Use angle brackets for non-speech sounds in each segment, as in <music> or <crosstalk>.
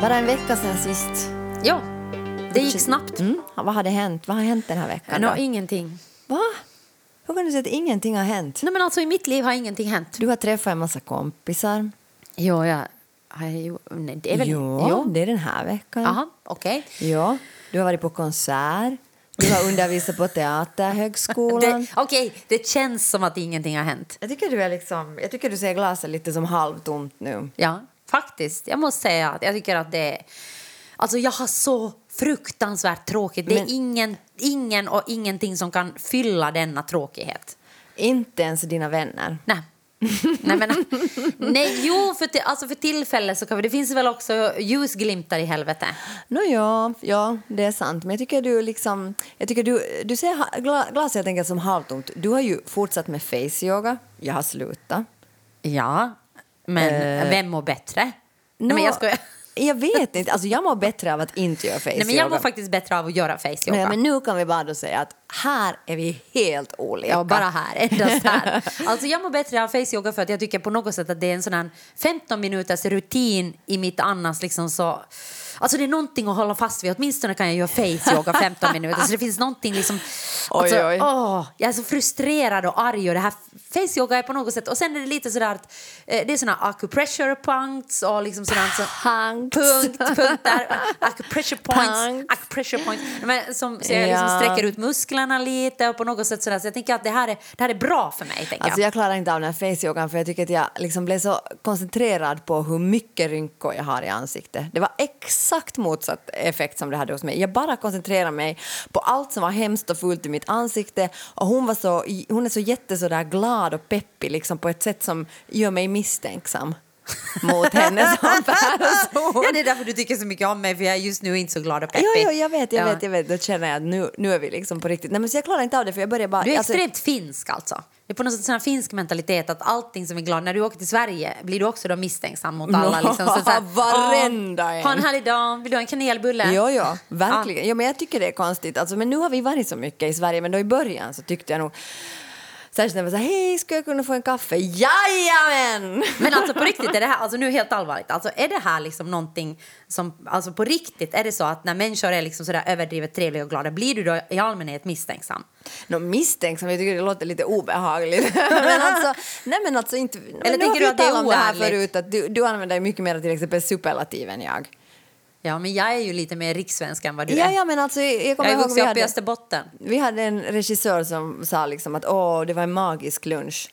Bara en vecka sedan sist. Ja, det gick snabbt. Mm. Vad hade hänt? Vad har hänt den här veckan? Nå, då? ingenting. Va? Hur kan du säga att ingenting har hänt? Nej, men alltså, I mitt liv har ingenting hänt. Du har träffat en massa kompisar. Jo, jag har ju... Nej, det är väl... Jo, jo. det är den här veckan. Jaha, okej. Ja, du har varit på konsert. Du har undervisat på Teaterhögskolan. Okej, det känns som att ingenting har hänt. Jag tycker du är liksom, jag tycker du ser glaset lite som halvtomt nu. Ja, faktiskt. Jag måste säga att jag tycker att det är... Alltså jag har så fruktansvärt tråkigt. Det är ingen, ingen och ingenting som kan fylla denna tråkighet. Inte ens dina vänner. Nej. Nej, men, nej, jo, för, till, alltså för tillfället så kan vi, det finns väl också ljusglimtar i helvete. Nå ja, ja, det är sant. Men jag tycker du liksom, jag tycker du, du ser gla- glaset helt enkelt som halvtomt. Du har ju fortsatt med face yoga. Jag har slutat. Ja, men vem mår bättre? Nej, men jag skojar. Jag vet inte. Alltså jag mår bättre av att inte göra face Nej, men jag mår faktiskt bättre av att göra face yoga. Nej, men nu kan vi bara då säga att här är vi helt olika. Ja, bara här. Endast här. Alltså, jag mår bättre av face yoga för att jag tycker på något sätt att det är en sån här 15 minuters rutin i mitt annars liksom så... Alltså det är någonting att hålla fast vid. Åtminstone kan jag göra face yoga 15 minuter. Så det finns någonting liksom... Oj, alltså, oj. Åh, jag är så frustrerad och arg och det här face yoga är på något sätt... Och sen är det lite sådär att eh, det är såna acupressure punkts och liksom sådant så, Punkts. punkt, punkter, acupressure <laughs> points, Punkts. acupressure points. Men som, så jag liksom sträcker ut musklerna lite och på något sätt sådär. Så jag tänker att det här är, det här är bra för mig. Tänker Alltså jag. jag klarar inte av den här face-yogan för jag tycker att jag liksom blev så koncentrerad på hur mycket rynkor jag har i ansiktet. Det var exakt motsatt effekt som det hade hos mig. Jag bara koncentrerade mig på allt som var hemskt och fult i mitt ansikte och hon, var så, hon är så jätte så där glad och peppig liksom på ett sätt som gör mig misstänksam mot henne som person. <laughs> Ja, det är därför du tycker så mycket om mig, för jag är just nu inte så glad och peppig. Jo, jo, jag vet, jag Ja. vet, jag vet. Då känner jag att nu, nu är vi liksom på riktigt. Nej, men så jag klarar inte av det för jag börjar bara... Du är alltså- extremt finsk alltså. Det är på något sätt sån finsk mentalitet att allting som är glad, när du åker till Sverige blir du också då misstänksam mot alla. Liksom. Så, så här, Varenda "Åh, en." Ha en härlig dag, vill du ha en kanelbulle? Ja, ja, verkligen. Ja. men jag tycker det är konstigt. Alltså, men nu har vi varit så mycket i Sverige, men då i början så tyckte jag nog... Särskilt när så här, hej, ska jag kunna få en kaffe? Jajamän! Men alltså på riktigt, är det här, alltså nu helt allvarligt, alltså är det här liksom någonting som, alltså på riktigt, är det så att när människor är liksom sådär överdrivet trevliga och glada, blir du då i allmänhet misstänksam? Nå, misstänksam, jag tycker det låter lite obehagligt. <laughs> men alltså, nej men alltså inte... men Eller har tänker du att det är om det här förut, att du, du använder mycket mer till exempel superlativ än jag. Ja, men jag är ju lite mer rikssvensk än vad du Ja, är. ja, men alltså, jag jag kommer är ihåg vi upp i hade, Österbotten. vi hade en regissör som sa liksom att åh, det var en magisk lunch.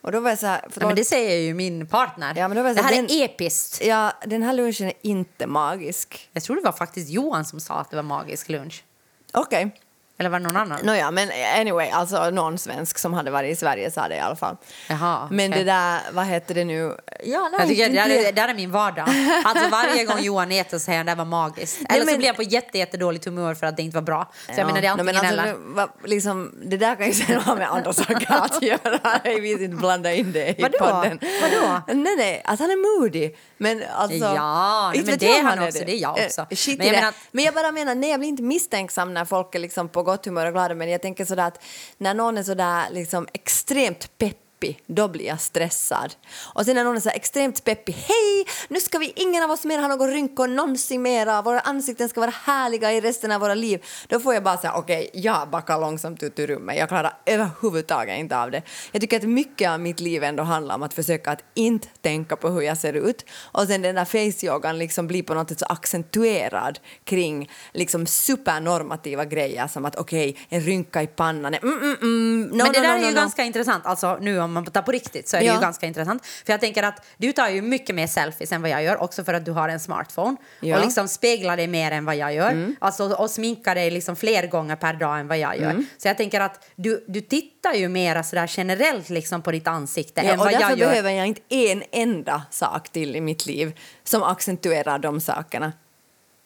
Och då var jag så här, Ja, förlåt, men det säger ju min partner. Ja, men då var jag det så här här, är episkt. ja, den här lunchen är inte magisk. Jag tror det var faktiskt Johan som sa att det var magisk lunch. Okej. Eller var det någon annan? Nåja, men anyway, alltså någon svensk som hade varit i Sverige sa det i alla fall. Jaha, Men det där, vad heter det nu? Ja, nej, Jag tycker inte det, där, det. är- det där är min vardag. Alltså varje gång Johan äter så säger han det var magiskt. Eller så men- blir jag på jätte, jättedåligt humör för att det inte var bra. Så jag menar det är antingen men alltså, eller. va, liksom, det där kan ju sen ha med andra saker att göra. <laughs> Jag vill inte blanda in det i Vadå? podden. Vadå? Nej, nej, att han är moody. Men alltså, Ja, nej, men det är han också, det är jag också. Eh, shit Men jag menar- men jag bara menar, nej, jag blir inte misstänksam när folk är liksom på gott humör och glada. Men jag tänker sådär att när någon är sådär liksom extremt peppig, då blir jag stressad. Och sen när någon är så extremt peppig, hej, nu ska vi ingen av oss mer ha någon rynkor någonsin mera, våra ansikten ska vara härliga i resten av våra liv. Då får jag bara säga, okej, jag backar långsamt ut ur rummet, jag klarar överhuvudtaget inte av det. Jag tycker att mycket av mitt liv ändå handlar om att försöka att inte tänka på hur jag ser ut. Och sen den där face-yogan liksom blir på något sätt så accentuerad kring liksom supernormativa grejer som att okej, en rynka i pannan, mm, mm, mm, no, Men det no, där no, är ju ganska intressant. Alltså nu om man tar på riktigt så är det Ja. ju ganska intressant. För jag tänker att du tar ju mycket mer selfies än vad jag gör. Också för att du har en smartphone. Ja. Mm. Och liksom speglar dig mer än vad jag gör. Alltså och sminkar dig liksom fler gånger per dag än vad jag gör. Mm. Så jag tänker att du, du tittar ju mer sådär generellt liksom på ditt ansikte Ja, än och vad därför jag gör. behöver jag inte en enda sak till i mitt liv som accentuerar de sakerna.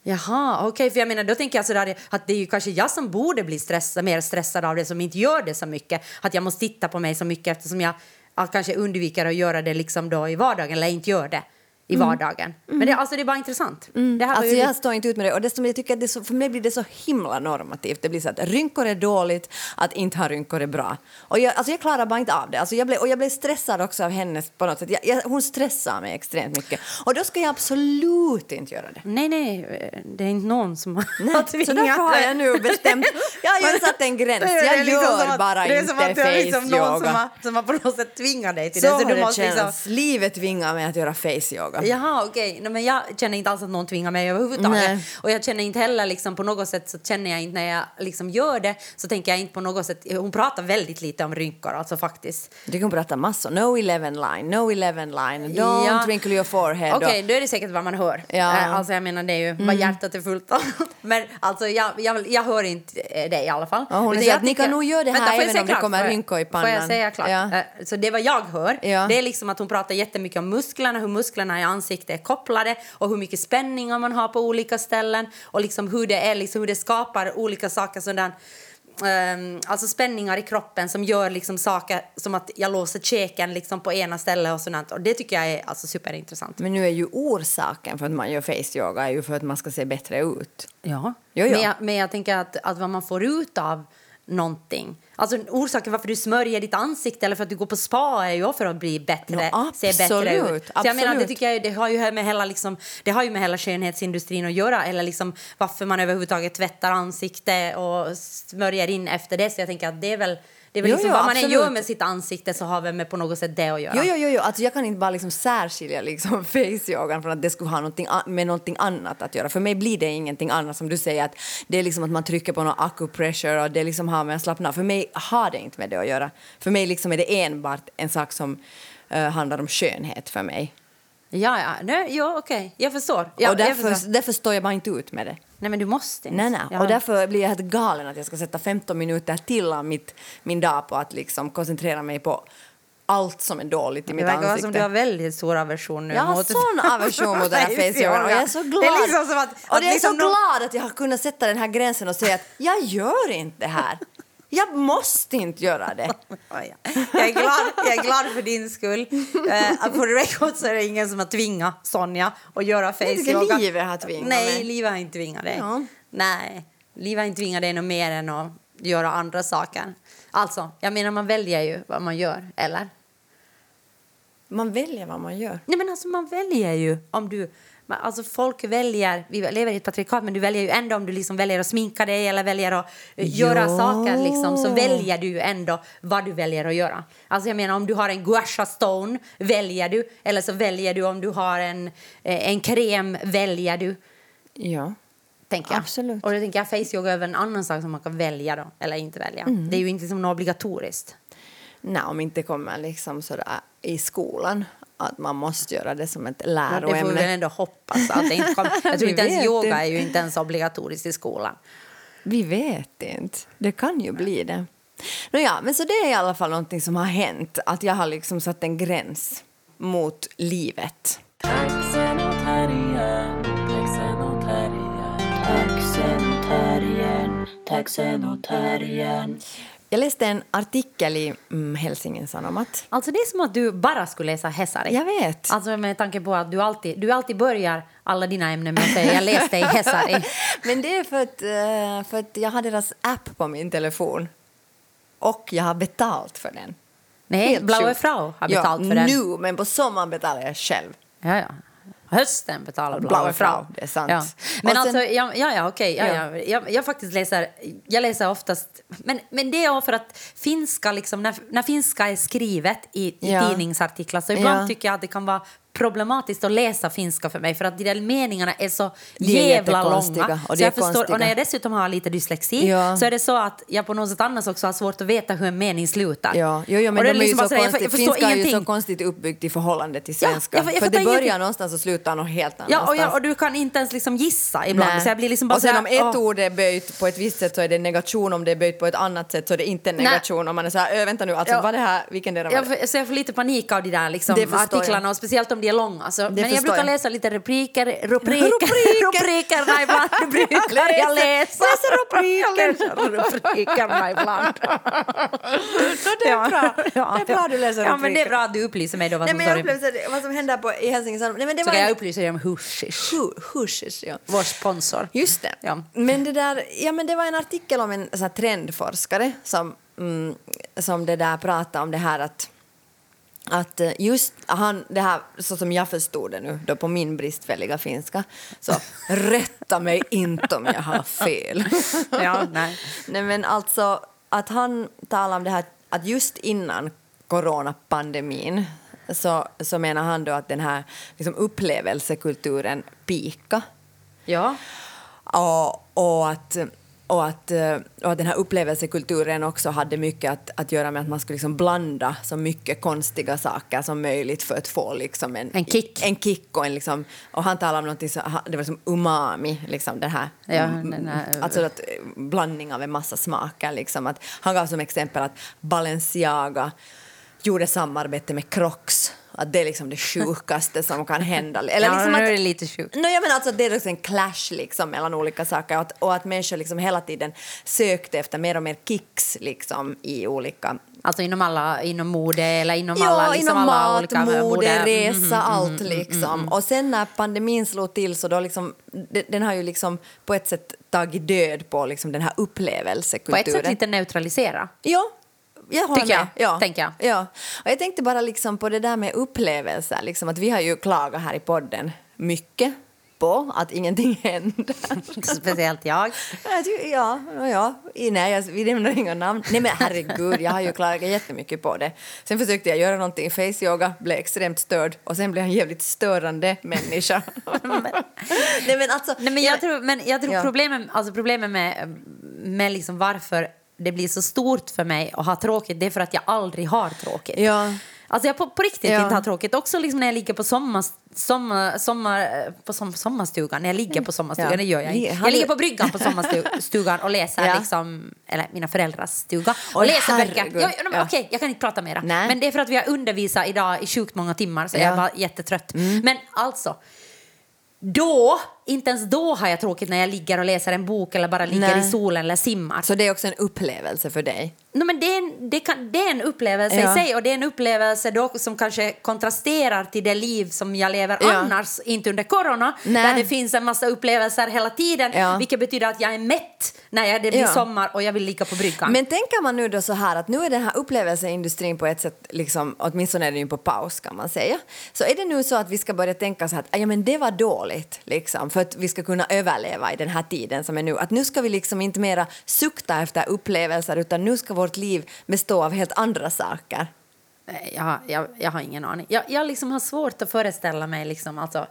Jaha, okej, för jag menar då tänker jag sådär att det är ju kanske jag som borde bli stressad, mer stressad av det som inte gör det så mycket. Att jag måste titta på mig så mycket eftersom jag att kanske undviker att göra det liksom då i vardagen eller inte gör det i vardagen. Men det, alltså, det är bara intressant. Det här Alltså ju jag står inte ut med det. Och desto, jag tycker det så, för mig blir det så himla normativt. Det blir så att rynkor är dåligt, att inte ha rynkor är bra. Och jag, alltså jag klarar bara inte av det. Alltså jag blev, och jag blev stressad också av henne på något sätt. Jag, jag, hon stressar mig extremt mycket. Och då ska jag absolut inte göra det. Nej, nej, det är inte någon som har Nej, så därför har jag nu bestämt. Jag har ju satt en gräns. Jag liksom gör att- bara det är inte som att det är liksom någon som face-yoga. har, som har på något sätt tvingat dig till Så det. har du det måste liksom-. Livet tvingar mig att göra face-yoga. Jaha, okej. Nej, men jag känner inte alls att någon tvingar mig överhuvudtaget. Nej. Och jag känner inte heller liksom, på något sätt så känner jag inte när jag liksom gör det så tänker jag inte på något sätt. Hon pratar väldigt lite om rynkor, alltså faktiskt. Du kan prata massor. No 11 line, no 11 line, don't Ja. wrinkle your forehead. Okej, då är det säkert vad man hör. Ja. Mm. Eh, Alltså jag menar det är ju vad hjärtat är fullt av. <laughs> Men alltså jag, jag, jag hör inte eh, det i alla fall. Ja, hon säger att ni kan nog göra det här Vänta, även om det kommer rynkor i Får jag pannan? säga klart? Ja. Eh, Så det är vad jag hör. Ja. Det är liksom att hon pratar jättemycket om musklerna, hur musklerna i ansiktet är kopplade och hur mycket spänningar man har på olika ställen och liksom hur det är, liksom hur det skapar olika saker sådär Um, alltså spänningar i kroppen som gör liksom saker som att jag låser käken liksom på ena stället och sådant. Och det tycker jag är alltså superintressant. Men nu är ju orsaken för att man gör face-yoga är ju för att man ska se bättre ut. Ja, Jo, jo. Men, jag, men jag tänker att, att vad man får ut av någonting. Alltså orsaken varför du smörjer ditt ansikte eller för att du går på spa är ju för att bli bättre, Ja, se bättre ut. Så jag menar, det tycker jag det har ju med hela liksom, det har ju med hela skönhetsindustrin att göra eller liksom varför man överhuvudtaget tvättar ansikte och smörjer in efter det. Så jag tänker att det är väl det är väl Jo, liksom jo, vad man än gör med sitt ansikte så har väl med på något sätt det att göra. Jo, jo, jo, jo. Alltså jag kan inte bara liksom särskilja liksom <laughs> face-yogan från att det skulle ha någonting med någonting annat att göra. För mig blir det ingenting annat som du säger att det är liksom att man trycker på någon acupressure och det liksom har med att slappna. För mig har det inte med det att göra. För mig liksom är det enbart en sak som eh, handlar om skönhet för mig. Ja, ja, nej, ja okej, jag förstår. Ja, och jag därför, förstår. därför står jag bara inte ut med det. Nej, men du måste inte. Nej, nej. Ja. Och därför blir jag helt galen att jag ska sätta 15 minuter till av mitt, min dag på att liksom koncentrera mig på allt som är dåligt i Det mitt verkar vara ansikte. som du har väldigt stor aversion nu Jag har mot... sån aversion mot <laughs> den här face-yogan och jag är så glad. Det är liksom som att... och att jag är liksom så glad att jag har kunnat sätta den här gränsen och säga att jag gör inte det här. Jag måste inte göra det. <laughs> Jag är, glad, jag är glad för din skull. Uh, på record så är det ingen som har tvingat Sonja att göra face Jag tycker yoga. livet har tvingat Nej, mig. livet har inte tvingat dig. Ja. Nej, livet har inte tvingat dig något mer än att göra andra saker. Alltså, jag menar man väljer ju vad man gör, eller? Man väljer vad man gör. Nej men alltså man väljer ju om du... man- Alltså folk väljer, vi lever i ett patriarkat men du väljer ju ändå om du liksom väljer att sminka dig eller väljer att eh, göra Ja. saker liksom så väljer du ju ändå vad du väljer att göra. Alltså jag menar om du har en guasha stone väljer du eller så väljer du om du har en, eh, en kräm väljer du. Ja. Tänker jag. Absolut. Och då tänker jag face yoga är en annan sak som man kan välja då eller inte välja. Mm. Det är ju inte som något obligatoriskt. Nej, om inte kommer liksom sådär i skolan att man måste göra det som ett Ja, det får vi väl läroämne. ändå hoppas att det inte kommer. <laughs> Jag tror inte ens yoga inte. är ju inte ens obligatoriskt i skolan. Vi vet inte. Det kan ju bli det. Nåja, men så det är i alla fall någonting som har hänt. Att jag har liksom satt en gräns mot livet. Jag läste en artikel i mm, Helsingin Sanomat. Alltså det är som att du bara skulle läsa Hesari. Jag vet. Alltså med tanke på att du alltid, du alltid börjar alla dina ämnen med att säga jag läste i Hesari. <laughs> Men det är för att, eh, för att jag har deras app på min telefon. Och jag har betalt för den. Nej, Helt Blaue. Frau har betalt ja, för den. nu, men på sommaren betalar jag själv. Ja, ja. Hösten betalar Blaue Frau, det är sant. Ja. Men sen- alltså, ja, ja, okej. Ja, Ja. ja. Jag, jag faktiskt läser, jag läser oftast, men, men det är för att finska, liksom, när, när finska är skrivet i, i tidningsartiklar så ibland tycker jag att det kan vara problematiskt att läsa finska för mig för att de där meningarna är så är jävla långa. och så jag förstår, och när jag dessutom har lite dyslexi Ja. så är det så att jag på något sätt annars också har svårt att veta hur en mening slutar. Ja, jo, jo, men Och det de är liksom så jag, konstigt, jag förstår finska är ju så ingenting. konstigt uppbyggt i förhållande till Ja, svenska. jag- jag för det börjar ingenting. någonstans och slutar något helt Ja, annanstans. och, jag, och du kan inte ens liksom gissa ibland. Nej. Så jag blir liksom bara och sen så om här, ett åh. ord är böjt på ett visst sätt så är det negation, om det är böjt på ett annat sätt så är det inte negation. Om man är så här, "Ö, vänta nu, alltså Ja. vad det här, vilken del var Jag, det? får- så jag får lite panik av de där liksom, Det artiklarna och speciellt om de väldigt lång. Alltså. Men jag brukar jag. läsa lite rubriker, <laughs> rubriker, Rubriker. rubrikerna ibland <laughs> brukar jag läsa. läser rubriker. Jag rubrikerna ibland. <laughs> det är bra. Ja, Det är bra du läser Ja, men det är rubriker. bra att du upplyser mig då vad Nej, som men jag vad som händer på, i Helsingin Nej, men det Så var kan jag en- upplysa dig om Hushish, Hu- Hushish, ja. vår sponsor. Just det. Ja. Men, det där, ja, men det var en artikel om en så här, trendforskare som, mm, som det där pratade om det här att att eh, just han, det här, så som jag förstod det nu då på min bristfälliga finska, så <laughs> rätta mig inte om jag har fel. <laughs> Ja, nej. nej men alltså att han talar om det här att just innan coronapandemin så, så menar han då att den här liksom, upplevelsekulturen pika Ja. och, och, att, och, att, eh, och att den här upplevelsekulturen också hade mycket att, att göra med att man skulle liksom blanda så mycket konstiga saker som möjligt för att få liksom en, En kick. En kick och, en liksom, och han talade om någonting han- det var som umami, liksom den här, Ja, den här- alltså att, eh, blandning av en massa smaker. Liksom, att, han gav som exempel att Balenciaga gjorde samarbete med Crocs. Att det är liksom det sjukaste som kan hända. Eller ja, liksom nu att, är det lite sjukt. No, jag menar alltså att det är liksom en clash liksom mellan olika saker och att, och att människor liksom hela tiden sökte efter mer och mer kicks liksom i olika... Alltså inom alla, inom mode eller inom Ja, alla, liksom inom alla mat, olika mode, mode. resa, Mhm, allt liksom. Och sen när pandemin slog till så då liksom, de- den har ju liksom på ett sätt tagit död på liksom den här På upplevelsekulturen. ett sätt lite neutralisera. Ja, jag håller Tycker med. jag, Ja. tänker jag. Ja. Och jag tänkte bara liksom på det där med upplevelser. Liksom att vi har ju klagat här i podden mycket på att ingenting <laughs> händer. Speciellt jag. Ja, ja, Nej, jag, vi nämner inga namn. Nej men herregud, jag har ju klagat jättemycket på det. Sen försökte jag göra någonting face-yoga, blev extremt störd och sen blev jag en jävligt störande människa. <laughs> Nej men alltså... Nej, men jag tror, men jag tror Ja. problemet, alltså problemet med, med liksom varför det blir så stort för mig att ha tråkigt, det är för att jag aldrig har tråkigt. Ja. Alltså jag på, på riktigt Ja. inte har tråkigt. Också liksom när jag ligger på, sommar, sommar, sommar, på som, sommarstugan. När jag ligger på sommarstugan, Ja. det gör jag inte. Jag ligger på bryggan på sommarstugan och läser, <laughs> Ja. liksom, eller mina föräldrars stuga, och Oj, läser böcker. herregud. Ja. Okej, jag kan inte prata mera. Nej. Men det är för att vi har undervisat idag i sjukt många timmar så jag Ja. är bara jättetrött. Men alltså, då, inte ens då har jag tråkigt när jag ligger och läser en bok eller bara ligger Nej. i solen eller simmar. Så det är också en upplevelse för dig? No, men det, är en, det, kan, det är en upplevelse Ja. i sig och det är en upplevelse då som kanske kontrasterar till det liv som jag lever Ja. annars, inte under corona, Nej. där det finns en massa upplevelser hela tiden, Ja. vilket betyder att jag är mätt när det blir sommar och jag vill ligga på bryggan. Men tänker man nu då så här att nu är den här upplevelseindustrin på ett sätt, liksom, åtminstone är den ju på paus kan man säga. Så är det nu så att vi ska börja tänka så här att ja, men det var dåligt liksom, för att vi ska kunna överleva i den här tiden som är nu. Att nu ska vi liksom inte mera sukta efter upplevelser utan nu ska vårt liv bestå av helt andra saker. Jag, jag, jag har ingen aning. Jag, jag liksom har svårt att föreställa mig... Liksom, alltså,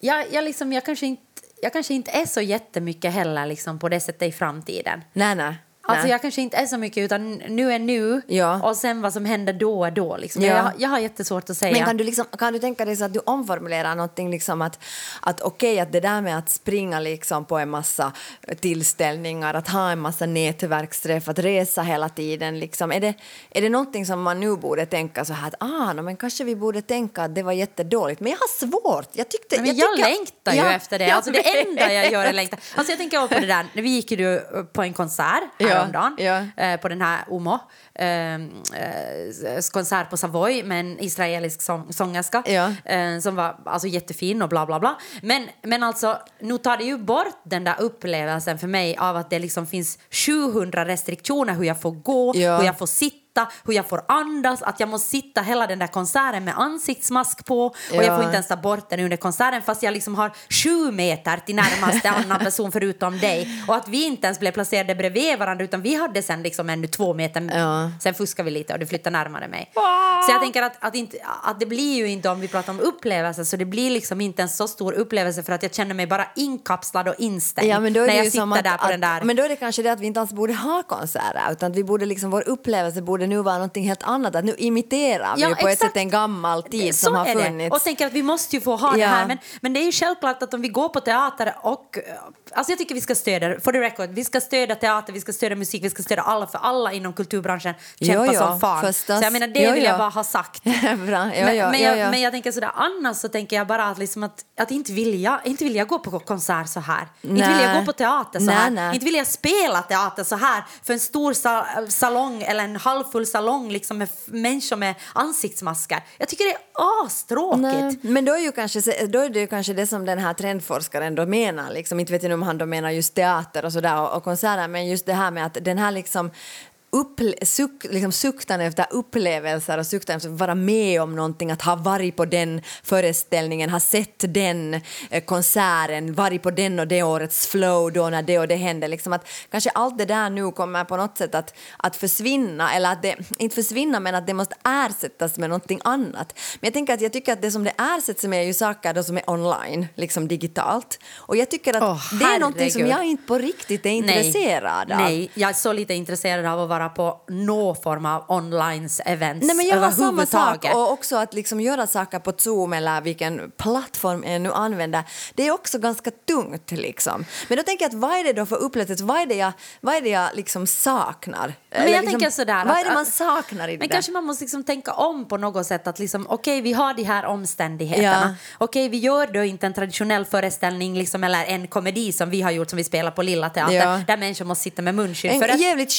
jag, jag, liksom, jag, kanske inte, jag kanske inte är så jättemycket heller liksom, på det sättet i framtiden. Nej, nej. Alltså jag kanske inte är så mycket utan nu är nu Ja. och sen vad som händer då är då. Liksom. Ja. Jag, jag har jättesvårt att säga. Men kan du, liksom, kan du tänka dig så att du omformulerar någonting liksom att, att okej att det där med att springa liksom på en massa tillställningar, att ha en massa nätverksträff, att resa hela tiden, liksom, är, det, är det någonting som man nu borde tänka så här att ah, no, men kanske vi borde tänka att det var jättedåligt, men jag har svårt. Jag tyckte... Men jag, tycker- längtar ju Ja, efter det. jag Alltså det vet. enda jag gör är längta. Alltså jag tänker på det där, vi gick ju på en konsert Ja, häromdagen ja. eh, på den här Omo. Eh, eh, konsert på Savoy med en israelisk sång, sångerska Ja. eh, som var alltså, jättefin och bla bla bla. Men, men alltså, nu tar det ju bort den där upplevelsen för mig av att det liksom finns 700 restriktioner hur jag får gå, Ja. hur jag får sitta hur jag får andas, att jag måste sitta hela den där konserten med ansiktsmask på och Ja. jag får inte ens ta bort den under konserten fast jag liksom har sju meter till närmaste <laughs> annan person förutom dig och att vi inte ens blev placerade bredvid varandra utan vi hade sen liksom ännu två meter Ja. sen fuskade vi lite och du flyttade närmare mig. Så jag tänker att, att, inte, att det blir ju inte om vi pratar om upplevelser så det blir liksom inte en så stor upplevelse för att jag känner mig bara inkapslad och instängd Ja, men då är när jag sitter som att, där på den där Men då är det kanske det att vi inte alls borde ha konserter utan att vi borde liksom, vår upplevelse borde borde nu vara någonting helt annat. Att nu imiterar vi Ja, på ett exakt. sätt en gammal tid Så som har är det. funnits. Och tänker att vi måste ju få ha det Ja. här. Men, men det är ju självklart att om vi går på teater och... Alltså jag tycker vi ska stödja, for the record, vi ska stödja teater, vi ska stödja musik, vi ska stödja alla, för alla inom kulturbranschen kämpar Jo, jo, som fan. förstås. Så jag menar, det Jo, vill jo. jag bara ha sagt. <laughs> Bra. Ja, men, ja, men, ja, jag, ja. men jag tänker sådär, annars så tänker jag bara att, liksom att, att inte, vill jag, inte vill jag gå på konsert så här. Inte vill jag Nej. gå på teater så Nej, här. nej. Inte vill jag spela teater så här för en stor sa salong eller en halvfull salong liksom med människor med ansiktsmasker. Jag tycker det är astråkigt. Nej, men då är, ju kanske, då är det ju kanske det som den här trendforskaren då menar. Liksom. Inte vet jag om han då menar just teater och, sådär, och, och konserter men just det här med att den här liksom upple- suk, liksom suktan efter upplevelser och suktan efter att vara med om någonting, att ha varit på den föreställningen, ha sett den eh, konserten, varit på den och det årets flow då när det och det hände. Liksom att kanske allt det där nu kommer på något sätt att, att försvinna, eller att det, inte försvinna men att det måste ersättas med någonting annat. Men jag tänker att jag tycker att det som det ersätts med är ju saker då som är online, liksom digitalt. Och jag tycker att Åh, det är någonting som jag inte på riktigt är intresserad av. Nej, jag är så lite intresserad av att vara på någon form av online-events Nej, men jag har samma överhuvudtaget. sak och också att liksom göra saker på Zoom eller vilken plattform jag nu använder. Det är också ganska tungt liksom. Men då tänker jag att vad är det då för upplevelse? Vad är det jag, vad är det jag liksom saknar? Men Eller jag liksom, tänker sådär Vad är det man saknar i det Men där? kanske man måste liksom tänka om på något sätt att liksom, okej vi har de här omständigheterna. Okej vi gör då inte en traditionell föreställning liksom, eller en komedi som vi har gjort som vi spelar på Lilla Teatern Ja. där människor måste sitta med munskydd. En för att, jävligt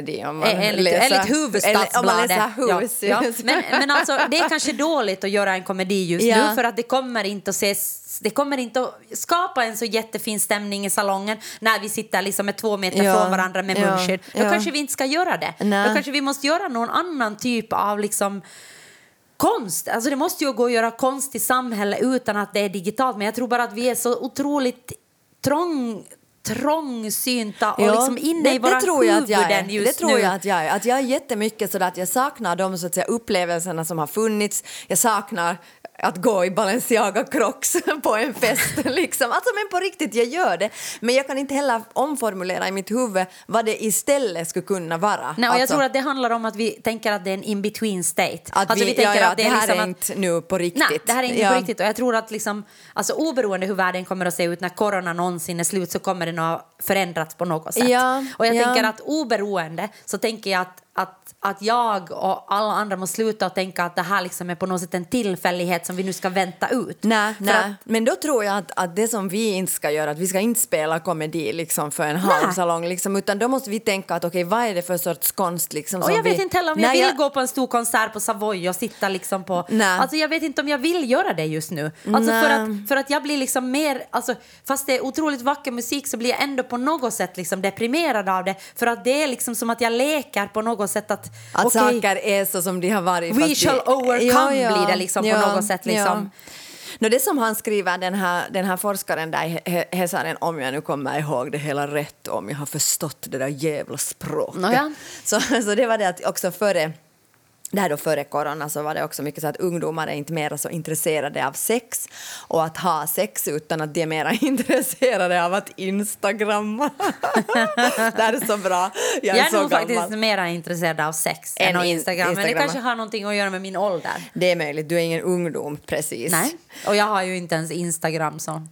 skitkomedi om man enligt, läser... enligt huvudstadsbladet. Om man läser hus. Ja, ja. Men, men alltså, det är kanske dåligt att göra en komedi just Ja. nu för att det kommer inte att ses det kommer inte att skapa en så jättefin stämning i salongen när vi sitter liksom med två meter Ja, från varandra med ja, munskydd. Då ja. kanske vi inte ska göra det. Nej. Då kanske vi måste göra någon annan typ av liksom konst. Alltså det måste ju gå att göra konst i samhället utan att det är digitalt. Men jag tror bara att vi är så otroligt trång trångsynta och liksom inne i våra tror jag att jag är. huvuden just Det tror nu. jag att jag är. Att jag är jättemycket sådär att jag saknar de så att säga, upplevelserna som har funnits. Jag saknar att gå i Balenciaga Crocs <laughs> på en fest. <laughs> Liksom. Alltså, men på riktigt, jag gör det. Men jag kan inte heller omformulera i mitt huvud vad det istället skulle kunna vara. Nej, och jag Alltså, tror att det handlar om att vi tänker att det är en in-between state. att alltså, vi, tänker ja, ja, att det, här liksom är att- inte nu på riktigt. Nej, det här är inte ja. på riktigt. Och jag tror att liksom, alltså, oberoende hur världen kommer att se ut när corona någonsin är slut så kommer den att förändras på något sätt. Ja, och jag ja. tänker att oberoende så tänker jag att, att, att jag och alla andra måste sluta tänka att det här liksom är på något sätt en tillfällighet som vi nu ska vänta ut. Nej, nej. att- men då tror jag att, att det som vi inte ska göra, att vi ska inte spela komedi liksom för en halv salong, liksom, utan då måste vi tänka att okej, vad är det för sorts konst liksom, Och jag vet vi... inte heller om jag Nej, vill gå på en stor konsert på Savoy och sitta liksom på... Nej. Alltså jag vet inte om jag vill göra det just nu. Alltså för, att, för att jag blir liksom mer... Alltså, fast det är otroligt vacker musik så blir jag ändå på något sätt liksom deprimerad av det. För att det är liksom som att jag leker på något sätt att... Att okej, saker är så som de har varit. We shall det- overcome blir det liksom på något sätt, liksom. Nå, det som han skriver, den här, den här forskaren där Hesaren, om jag nu kommer ihåg det hela rätt, om jag har förstått det där jävla språket. Nåja. Så, så det var det att också före det här då före corona så var det också mycket så att ungdomar är inte mer så intresserade av sex och att ha sex utan att de är mer <laughs> intresserade av att instagramma. <laughs> det här är så bra. Jag är, Jag är så nog gammal. faktiskt mer intresserad av sex Än än av in- Instagram. Men det Instagram. kanske har någonting att göra med min ålder. Det är möjligt, du är ingen ungdom precis. Nej. Och jag har ju inte ens Instagram så.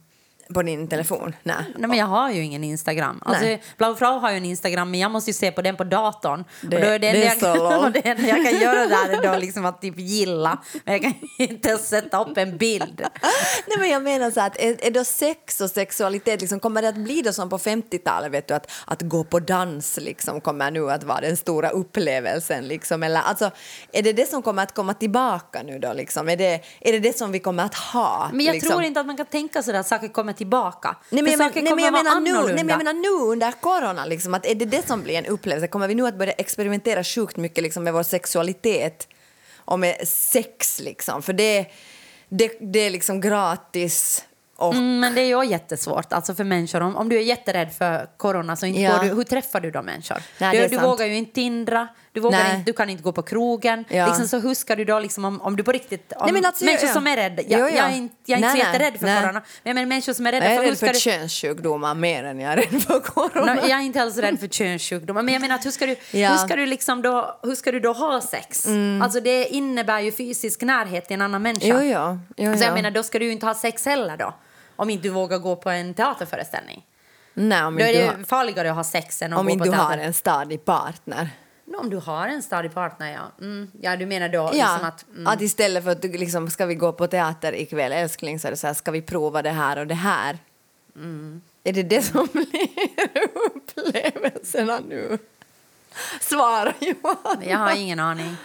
På din telefon? Nej. Nej, men jag har ju ingen Instagram. Alltså. Blau Frau har ju en Instagram, men jag måste ju se på den på datorn. Det- och då är det, det är jag, så <laughs> det enda jag kan göra där är då liksom att typ gilla. Men jag kan inte ens sätta upp en bild. Nej, men jag menar så att är, är då sex och sexualitet, liksom, kommer det att bli då som på 50-talet, vet du, att, att gå på dans liksom, kommer nu att vara den stora upplevelsen? Liksom, eller, alltså, är det det som kommer att komma tillbaka nu då? Liksom? Är, det, är det det som vi kommer att ha? Men jag liksom? tror inte att man kan tänka så att saker kommer tillbaka. Nej men, jag, men, nej, men jag menar nu, nej, men jag menar nu under corona, liksom, att är det det som blir en upplevelse? Kommer vi nu att börja experimentera sjukt mycket liksom, med vår sexualitet och med sex? Liksom? För det, det, det är liksom gratis och Mm, men det är ju jättesvårt alltså för människor. Om, om du är jätterädd för corona, så inte Ja. du, hur träffar du då människor? Nej, du du vågar ju inte tindra, du, vågar inte, du kan inte gå på krogen. Ja. Liksom, så hur ska du då, liksom, om, om du på riktigt... Om Nej, alltså, människor ja. som är rädda, jag, ja. jag är inte, jag är inte Nej, så nej, jätterädd för nej. corona, men jag menar människor som är rädda Jag är rädd för du- könssjukdomar mer än jag är rädd för corona. Nej, jag är inte alls rädd för könssjukdomar. Men jag menar, att hur, ska du, Ja. Mm. hur, ska du liksom då, hur ska du då ha sex? Alltså det innebär ju fysisk närhet till en annan människa. Jo, ja. Jo, Så jag ja. menar, då ska du ju inte ha sex heller då. Om inte du vågar gå på en teaterföreställning. Nej, om Då är inte det har, farligare att ha sex än att om gå inte på du har teater. en stadig partner. Om du har en stadig partner, ja. Mm. Ja, du menar då Ja, liksom att... Mm. att istället för att du liksom, ska vi gå på teater ikväll älskling så är det så här, ska vi prova det här och det här? Mm. Är det det som <laughs> blir upplevelserna nu? Svara Johan. Jag har ingen aning.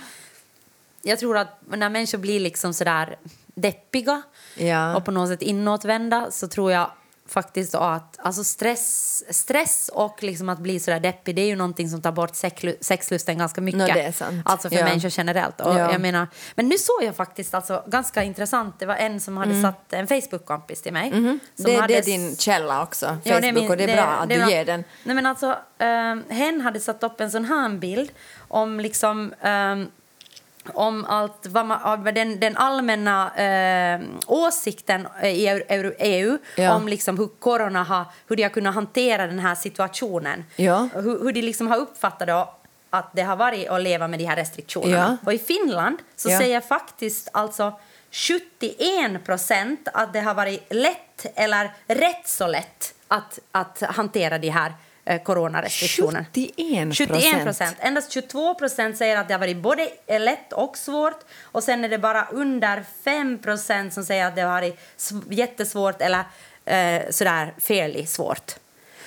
Jag tror att när människor blir liksom sådär deppiga Ja. och på något sätt inåtvända så tror jag faktiskt att alltså stress, stress och liksom att bli sådär deppig det är ju någonting som tar bort sexlu- sexlusten ganska mycket. Nå, det är sant. Alltså för Ja. människor generellt. Och Ja. jag menar, men nu såg jag faktiskt alltså, ganska intressant, det var en som hade satt en Facebook-kompis till mig. som Mm. det, hade det är din källa också, Facebook, Ja, det min- och det är bra att det du ger den. Nej, men alltså, um, hen hade satt upp en sån här bild om liksom ehm, om allt vad man, den, den allmänna eh, åsikten i EU, EU, EU Ja. om liksom hur corona har, hur de har kunnat hantera den här situationen. Ja. Hur, hur de liksom har uppfattat då att det har varit att leva med de här restriktionerna. Ja. Och i Finland så Ja. säger faktiskt alltså 71 procent att det har varit lätt eller rätt så lätt att, att hantera de här eh, coronarestriktionerna. 71 71 procent. Endast 22 procent säger att det har varit både lätt och svårt. Och sen är det bara under 5 procent som säger att det har varit sv- jättesvårt eller eh, sådär fairly svårt.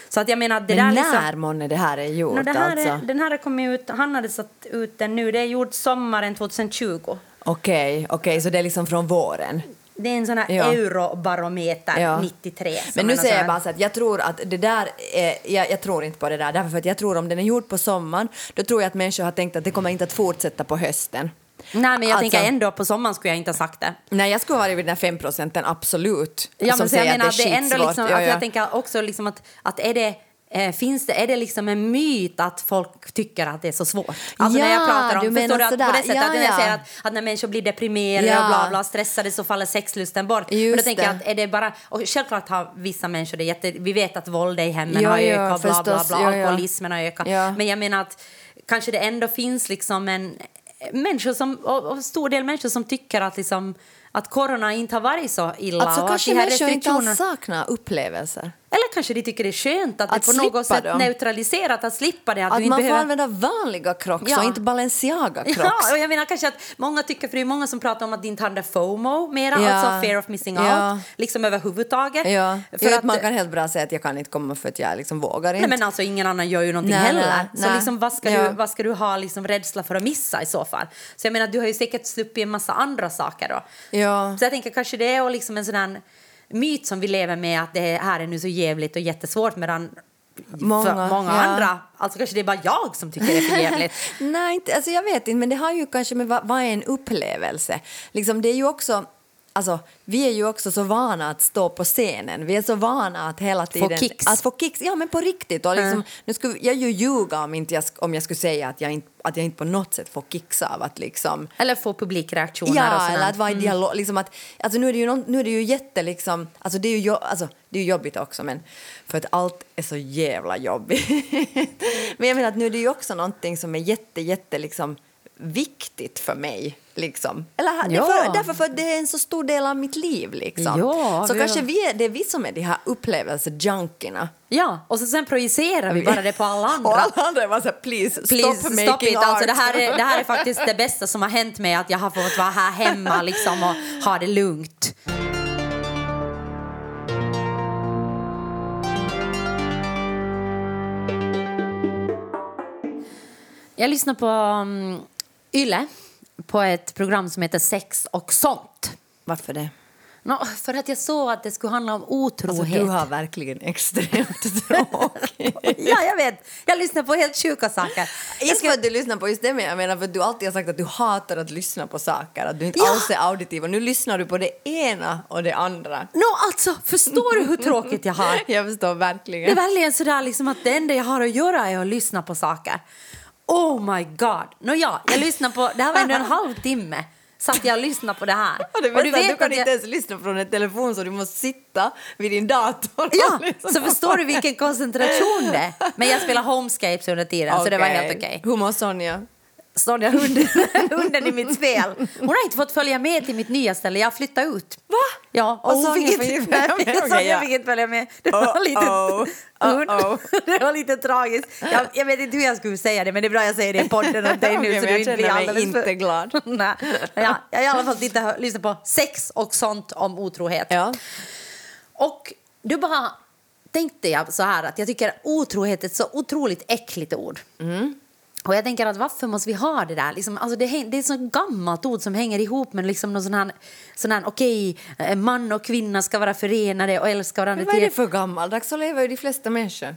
Så att jag menar, det Men där när liksom... månne det här är gjort? No, det här alltså? är, den här har kommit ut, han hade satt ut den nu, det är gjort sommaren 2020. Okej, okej, så det är liksom från våren? Det är en sån här Ja. eurobarometer Ja. 93. som Men nu säger jag bara så att jag tror att det där är, jag, jag tror inte på det där därför för att jag tror om den är gjord på sommaren då tror jag att människor har tänkt att det kommer inte att fortsätta på hösten. Nej, men jag Alltså- tänker ändå på sommaren skulle jag inte ha sagt det. Nej, jag skulle ha varit vid den här 5 procenten, absolut. Ja, som men så jag menar att det är ändå liksom, Ja, att ja. jag tänker också liksom att, att är det eh, Finns det, är det liksom en myt att folk tycker att det är så svårt? Alltså när jag Ja, pratar om, du menar du att på sådär. det sättet Ja, att ja. säger att, att när människor blir deprimerade Ja. och bla bla stressade så faller sexlusten bort. Just men då tänker att är det bara, och självklart har vissa människor det jätte, vi vet att våld i hemmen Ja, har ja, ökat, bla bla bla, Ja, ja. alkoholismen har ökat. Ja. Men jag menar att kanske det ändå finns liksom en människor som, och, och stor del människor som tycker att liksom att corona inte har varit så illa. Alltså och kanske att de här inte restriktionerna- alls saknar upplevelser. eller kanske de tycker det är skönt att, Att det på något sätt dem. neutraliserat, att slippa det. Att, Att inte man behöver... får använda vanliga crocs Ja. och inte Balenciaga-crocs. <laughs> Ja, och jag menar kanske att många tycker, för det är många som pratar om att de inte där FOMO mera, Ja. alltså fear of missing Ja. out, liksom överhuvudtaget. Ja, För att man kan helt bra säga att jag kan inte komma för att jag liksom vågar inte. Nej, men alltså ingen annan gör ju någonting Nej, heller. nej, så liksom, vad, ska du, vad ska du ha liksom rädsla för att missa i så fall? Så jag menar, du har ju säkert sluppit en massa andra saker då. Ja. Så jag tänker kanske det är liksom en sån myt som vi lever med att det här är nu så jävligt och jättesvårt medan Många, många ja. andra, alltså kanske det är bara jag som tycker det är för jävligt. <laughs> Nej, inte, alltså jag vet inte, men det har ju kanske med vad, vad är en upplevelse? Liksom, det är ju också... Alltså, vi är ju också så vana att stå på scenen. Vi är så vana att hela tiden... kicks. Att få kicks. Ja, men på riktigt. Och liksom, nu skulle, jag ju ljuga om, inte jag, om jag skulle säga att jag, inte, att jag inte på något sätt får kicks av att liksom... Eller få publikreaktioner och Ja, sådant. eller att vara i dialog. Liksom att, alltså nu, är det ju någon, nu är det ju jätte... Liksom, alltså det, är ju, alltså det är ju jobbigt också, men för att allt är så jävla jobbigt. <laughs> men jag menar att nu är det ju också någonting som är jätte, jätte liksom, viktigt för mig. Liksom. Eller, Ja. därför, därför för det är en så stor del av mitt liv. Liksom. Ja, så vi- kanske vi är, det är vi som är de här upplevelsejunkierna. Ja, och så sen projicerar vi bara det på alla andra. <laughs> Och alla andra bara så här, please, Please stop stop, making it. art. Alltså, det, här är, det här är <laughs> faktiskt det bästa som har hänt mig, att jag har fått vara här hemma liksom, och ha det lugnt. Jag lyssnar på um, Yle, på ett program som heter Sex och sånt. Varför det? Nå, för att jag såg att det skulle handla om Alltså, otrohet. du har verkligen extremt <laughs> tråkigt. ja, jag vet. Jag lyssnar på helt sjuka saker. Inte för att du lyssnar på just det, men jag menar för att du alltid har sagt att du hatar att lyssna på saker, att du inte Ja. alls är auditiv och nu lyssnar du på det ena och det andra. Nå, alltså, förstår du hur tråkigt jag har? <laughs> Jag förstår Det är verkligen. verkligen sådär liksom att det enda jag har att göra är att lyssna på saker. Oh my god! Nåja, jag lyssnade på, det här var ändå en <laughs> halvtimme. Satt jag och lyssnade på det här. Och du, vet att du kan att inte jag- ens lyssna från en telefon så du måste sitta vid din dator. Ja, och så förstår du vilken koncentration det är. Men jag spelar <laughs> Homescapes under tiden, så det var helt okej. Hur mår Sonja? Sonja, hunden, <laughs> hunden i mitt spel. Hon har inte fått följa med till mitt nya ställe. Jag flyttade ut. Va? Ja, och, Och hon fick inte, inte följa med? <laughs> nej, Okej, Sonja ja. fick inte följa med. Det var Uh-oh. lite, hon, Uh-oh. <laughs> det var lite tragiskt. Jag, jag vet inte hur jag skulle säga det, men det är bra jag säger det i podden åt dig nu. Okej, så du inte blir för... inte glad. nej. Ja, jag har i alla fall tittat och lyssnat på sex och sånt om otrohet. Ja. Och då bara tänkte jag så här att jag tycker otrohet är ett så otroligt äckligt ord. Och jag tänker att varför måste vi ha det där? Liksom, alltså det, det är ett så gammalt ord som hänger ihop med liksom någon sån här, sån här okej, eh, man och kvinna ska vara förenade och älska varandra. Men vad är det för gammaldags? Så lever ju de flesta människor.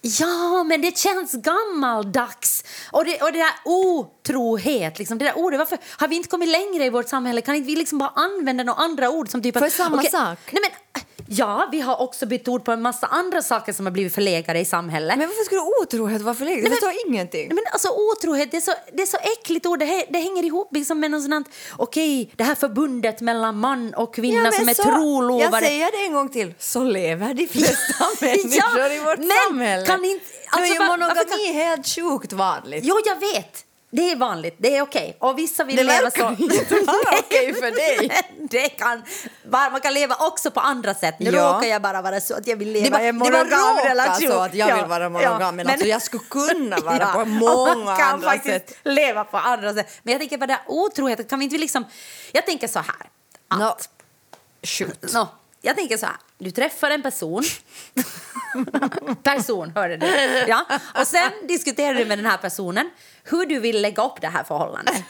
Ja, men det känns gammaldags. Och det, och det där otrohet, liksom, det där ordet, varför har vi inte kommit längre i vårt samhälle? Kan inte vi liksom bara använda några andra ord som typ... För att- samma okej, sak. Nej, men, ja, vi har också bytt ord på en massa andra saker som har blivit förlegade i samhället. Men varför skulle otrohet vara förlegat? Nej, men- förstår ingenting. Nej, men alltså otrohet, det är så, det är så äckligt ord. Det, det hänger ihop liksom med något sånt okej, det här förbundet mellan man och kvinna men som är så- trolovade. Jag säger det en gång till. Så lever de flesta <laughs> människor i vårt men samhälle. kan inte- alltså, är varför monogami helt sjukt vanligt. Jo, jag vet. Det är vanligt, det är okej. Och vissa vill Det leva verkar så. inte vara <laughs> okej för dig. Det kan, man kan leva också på andra sätt. Nu Ja. råkar jag bara vara så att jag vill Det leva i en det monogam relation. så att jag vill vara monogam, men alltså jag skulle kunna vara <laughs> på och många andra sätt. leva på andra sätt. Men jag tänker på det otroheten, kan vi inte liksom... Jag tänker så här. Att, Nå, shoot. Nå, jag tänker så här. Du träffar en person. <laughs> <laughs> person, hörde du. Ja. Och sen diskuterar du med den här personen hur du vill lägga upp det här förhållandet.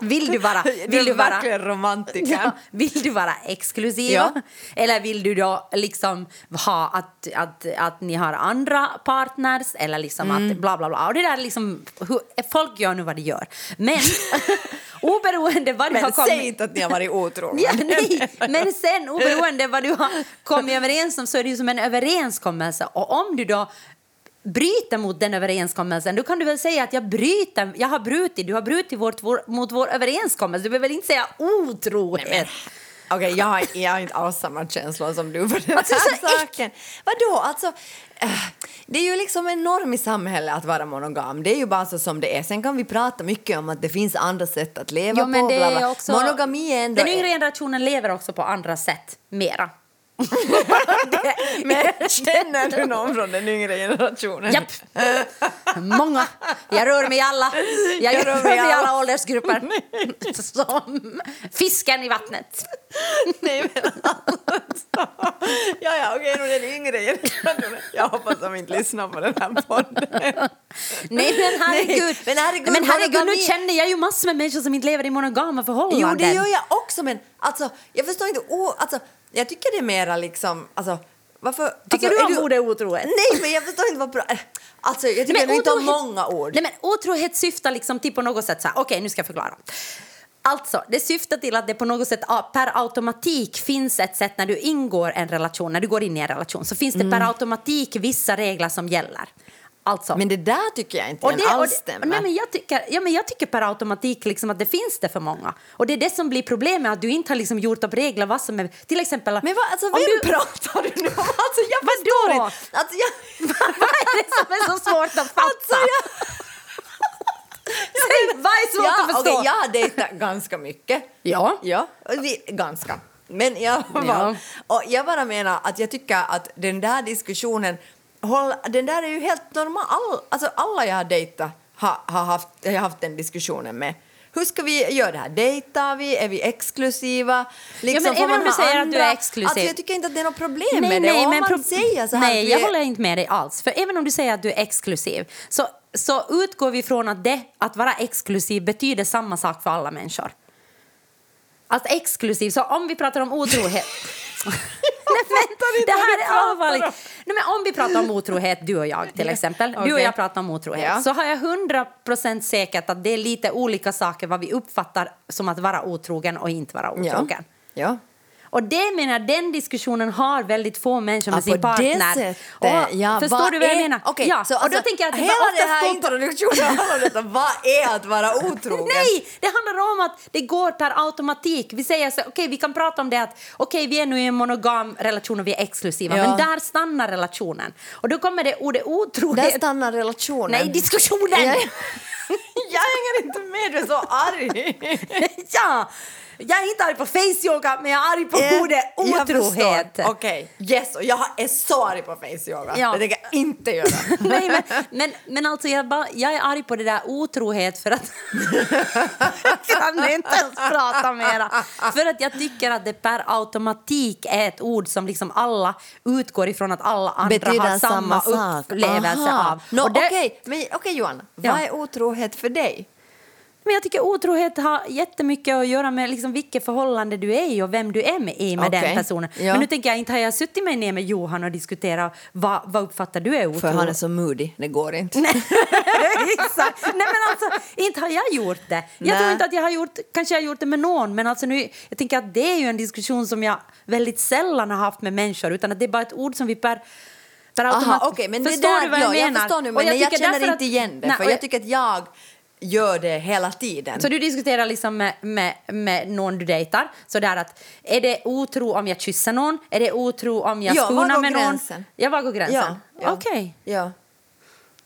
Vill du vara... Vill du vara romantiker. Ja, vill du vara exklusiv? Ja. Eller vill du då liksom ha att, att, att ni har andra partners? Eller liksom Mm. att bla bla bla. Och det där liksom, hur, folk gör nu vad de gör. Men oberoende vad du har Men kommit... säg inte att ni har varit otrogna. Ja, nej, men sen oberoende vad du har kommit överens om så är det ju som en överenskommelse. Och om du då bryter mot den överenskommelsen då kan du väl säga att jag bryter, jag har brutit, du har brutit vårt, vår, mot vår överenskommelse. Du behöver väl inte säga otrohet. Okej, jag, har, jag har inte alls samma känslor som du för den Alltså, här saken. Vadå? Alltså, eh, det är ju liksom en norm i samhället att vara monogam. Det är ju bara så som det är. Sen kan vi prata mycket om att det finns andra sätt att leva Jo, men på. bla, bla. också, Monogami är ändå... Den yngre generationen lever också på andra sätt, mera. Men känner du någon från den yngre generationen? Japp. Många. Jag rör mig i alla. Jag, Jag rör mig i alla åldersgrupper. <laughs> Som fisken i vattnet. Nej, men alltså. Ja, ja, okej, nu är den yngre generationen. Jag hoppas de inte lyssnar på den här podden. Nej men herregud. Nej, men herregud, men herregud nu känner jag ju massor med människor som inte lever i monogama förhållanden. Jo, det gör jag också, men alltså, jag förstår inte... Oh, alltså, jag tycker det är mera liksom... Alltså, varför, Tycker alltså, du är om ordet otrohet? Nej, men jag förstår inte vad bra... Alltså, jag tycker nog inte om många ord. Nej, men otrohet syftar liksom till på något sätt så här, okej nu ska jag förklara. Alltså, det syftar till att det på något sätt per automatik finns ett sätt när du ingår en relation, när du går in i en relation så finns det per automatik vissa regler som gäller. Alltså, Men det där tycker jag inte och det, alls stämmer. Nej, men jag, tycker, ja, men jag tycker per automatik liksom att det finns det för många. Och det är det som blir problemet, att du inte har liksom gjort upp regler vad som är... Till exempel... Men vad, alltså, vem du- pratar du nu om? <laughs> Alltså, jag förstår inte. Alltså, jag... <laughs> vad är det som är så svårt att fatta? Alltså, jag... <laughs> Säg, vad är svårt ja, att förstå? okej, jag har dejtat ganska mycket. Ja. Ja, vi, ganska. Men fall. Ja. Och jag bara menar att jag tycker att den där diskussionen, håll, den där är ju helt normal. All, alltså alla jag har dejtat har, har haft, jag har haft den diskussionen med. Hur ska vi göra det här? Dejtar vi? Är vi exklusiva? Liksom, men får även om du säger att du är andra? exklusiv. Alltså, jag tycker inte att det är något problem med det. Och om man pro- säger nej jag är- håller inte med dig alls. För även om du säger att du är exklusiv så, så utgår vi från att det, att vara exklusiv betyder samma sak för alla människor. Att exklusiv, så om vi pratar om otrohet... <laughs> Nej, men, det här är allvarligt. Nej, men om vi pratar om otrohet, du och jag till exempel. Du och jag pratar om otrohet. Ja. Så har jag hundra procent säkert att det är lite olika saker vad vi uppfattar som att vara otrogen och inte vara Ja. otrogen. ja. Och det menar den diskussionen har väldigt få människor med Ja, sin partner. Och, Ja, förstår du vad jag är- menar? Okej, ja, så och alltså, då tänker jag att hela den här introduktionen handlar om detta. Vad är att vara otrogen? <laughs> Nej, det handlar om att det går per automatik. Vi säger så, okej, vi kan prata om det att okej, vi är nu i en monogam relation och vi är exklusiva, Ja. men där stannar relationen. Och då kommer det ordet Där otrohet. stannar relationen. Nej, diskussionen! Jag, <laughs> jag hänger inte med, du är så arg. <laughs> ja, jag är inte arg på face-yoga, men jag är arg på ordet Eh, Jag otrohet. Okej, yes, och jag är så arg på face-yoga. Ja. Det tänker jag inte göra. <laughs> Nej, men, men, men alltså jag, bara, jag är arg på det där otrohet för att... <laughs> jag kan inte ens prata mera. För att jag tycker att det per automatik är ett ord som liksom alla utgår ifrån att alla andra har samma, upplevelse Aha. av. No, det- Okej, men okej Johanna, Ja. vad är otrohet för dig? Men jag tycker otrohet har jättemycket att göra med liksom vilket förhållande du är i och vem du är med i med Okej. den personen. Ja. Men nu tänker jag inte har jag suttit mig ner med Johan och diskuterat vad, vad uppfattar du är otrohet? För han är så moody, det går inte. <laughs> Exakt. Nej men alltså, inte har jag gjort det. Jag Nej. tror inte att jag har gjort, kanske jag har gjort det med någon, men alltså nu, jag tänker att det är ju en diskussion som jag väldigt sällan har haft med människor, utan att det är bara ett ord som vi per Aha, okej, men det förstår där, du vad ja, jag menar? Jag förstår nu, Och men jag, jag känner inte igen det, Nej, för och jag tycker att jag gör det hela tiden. Så du diskuterar liksom med, med, med någon du dejtar, så där att är det otro om jag kysser någon? Är det otro om jag Ja, går med någon? gränsen? Ja, var går gränsen? Ja, ja. Okej, Ja.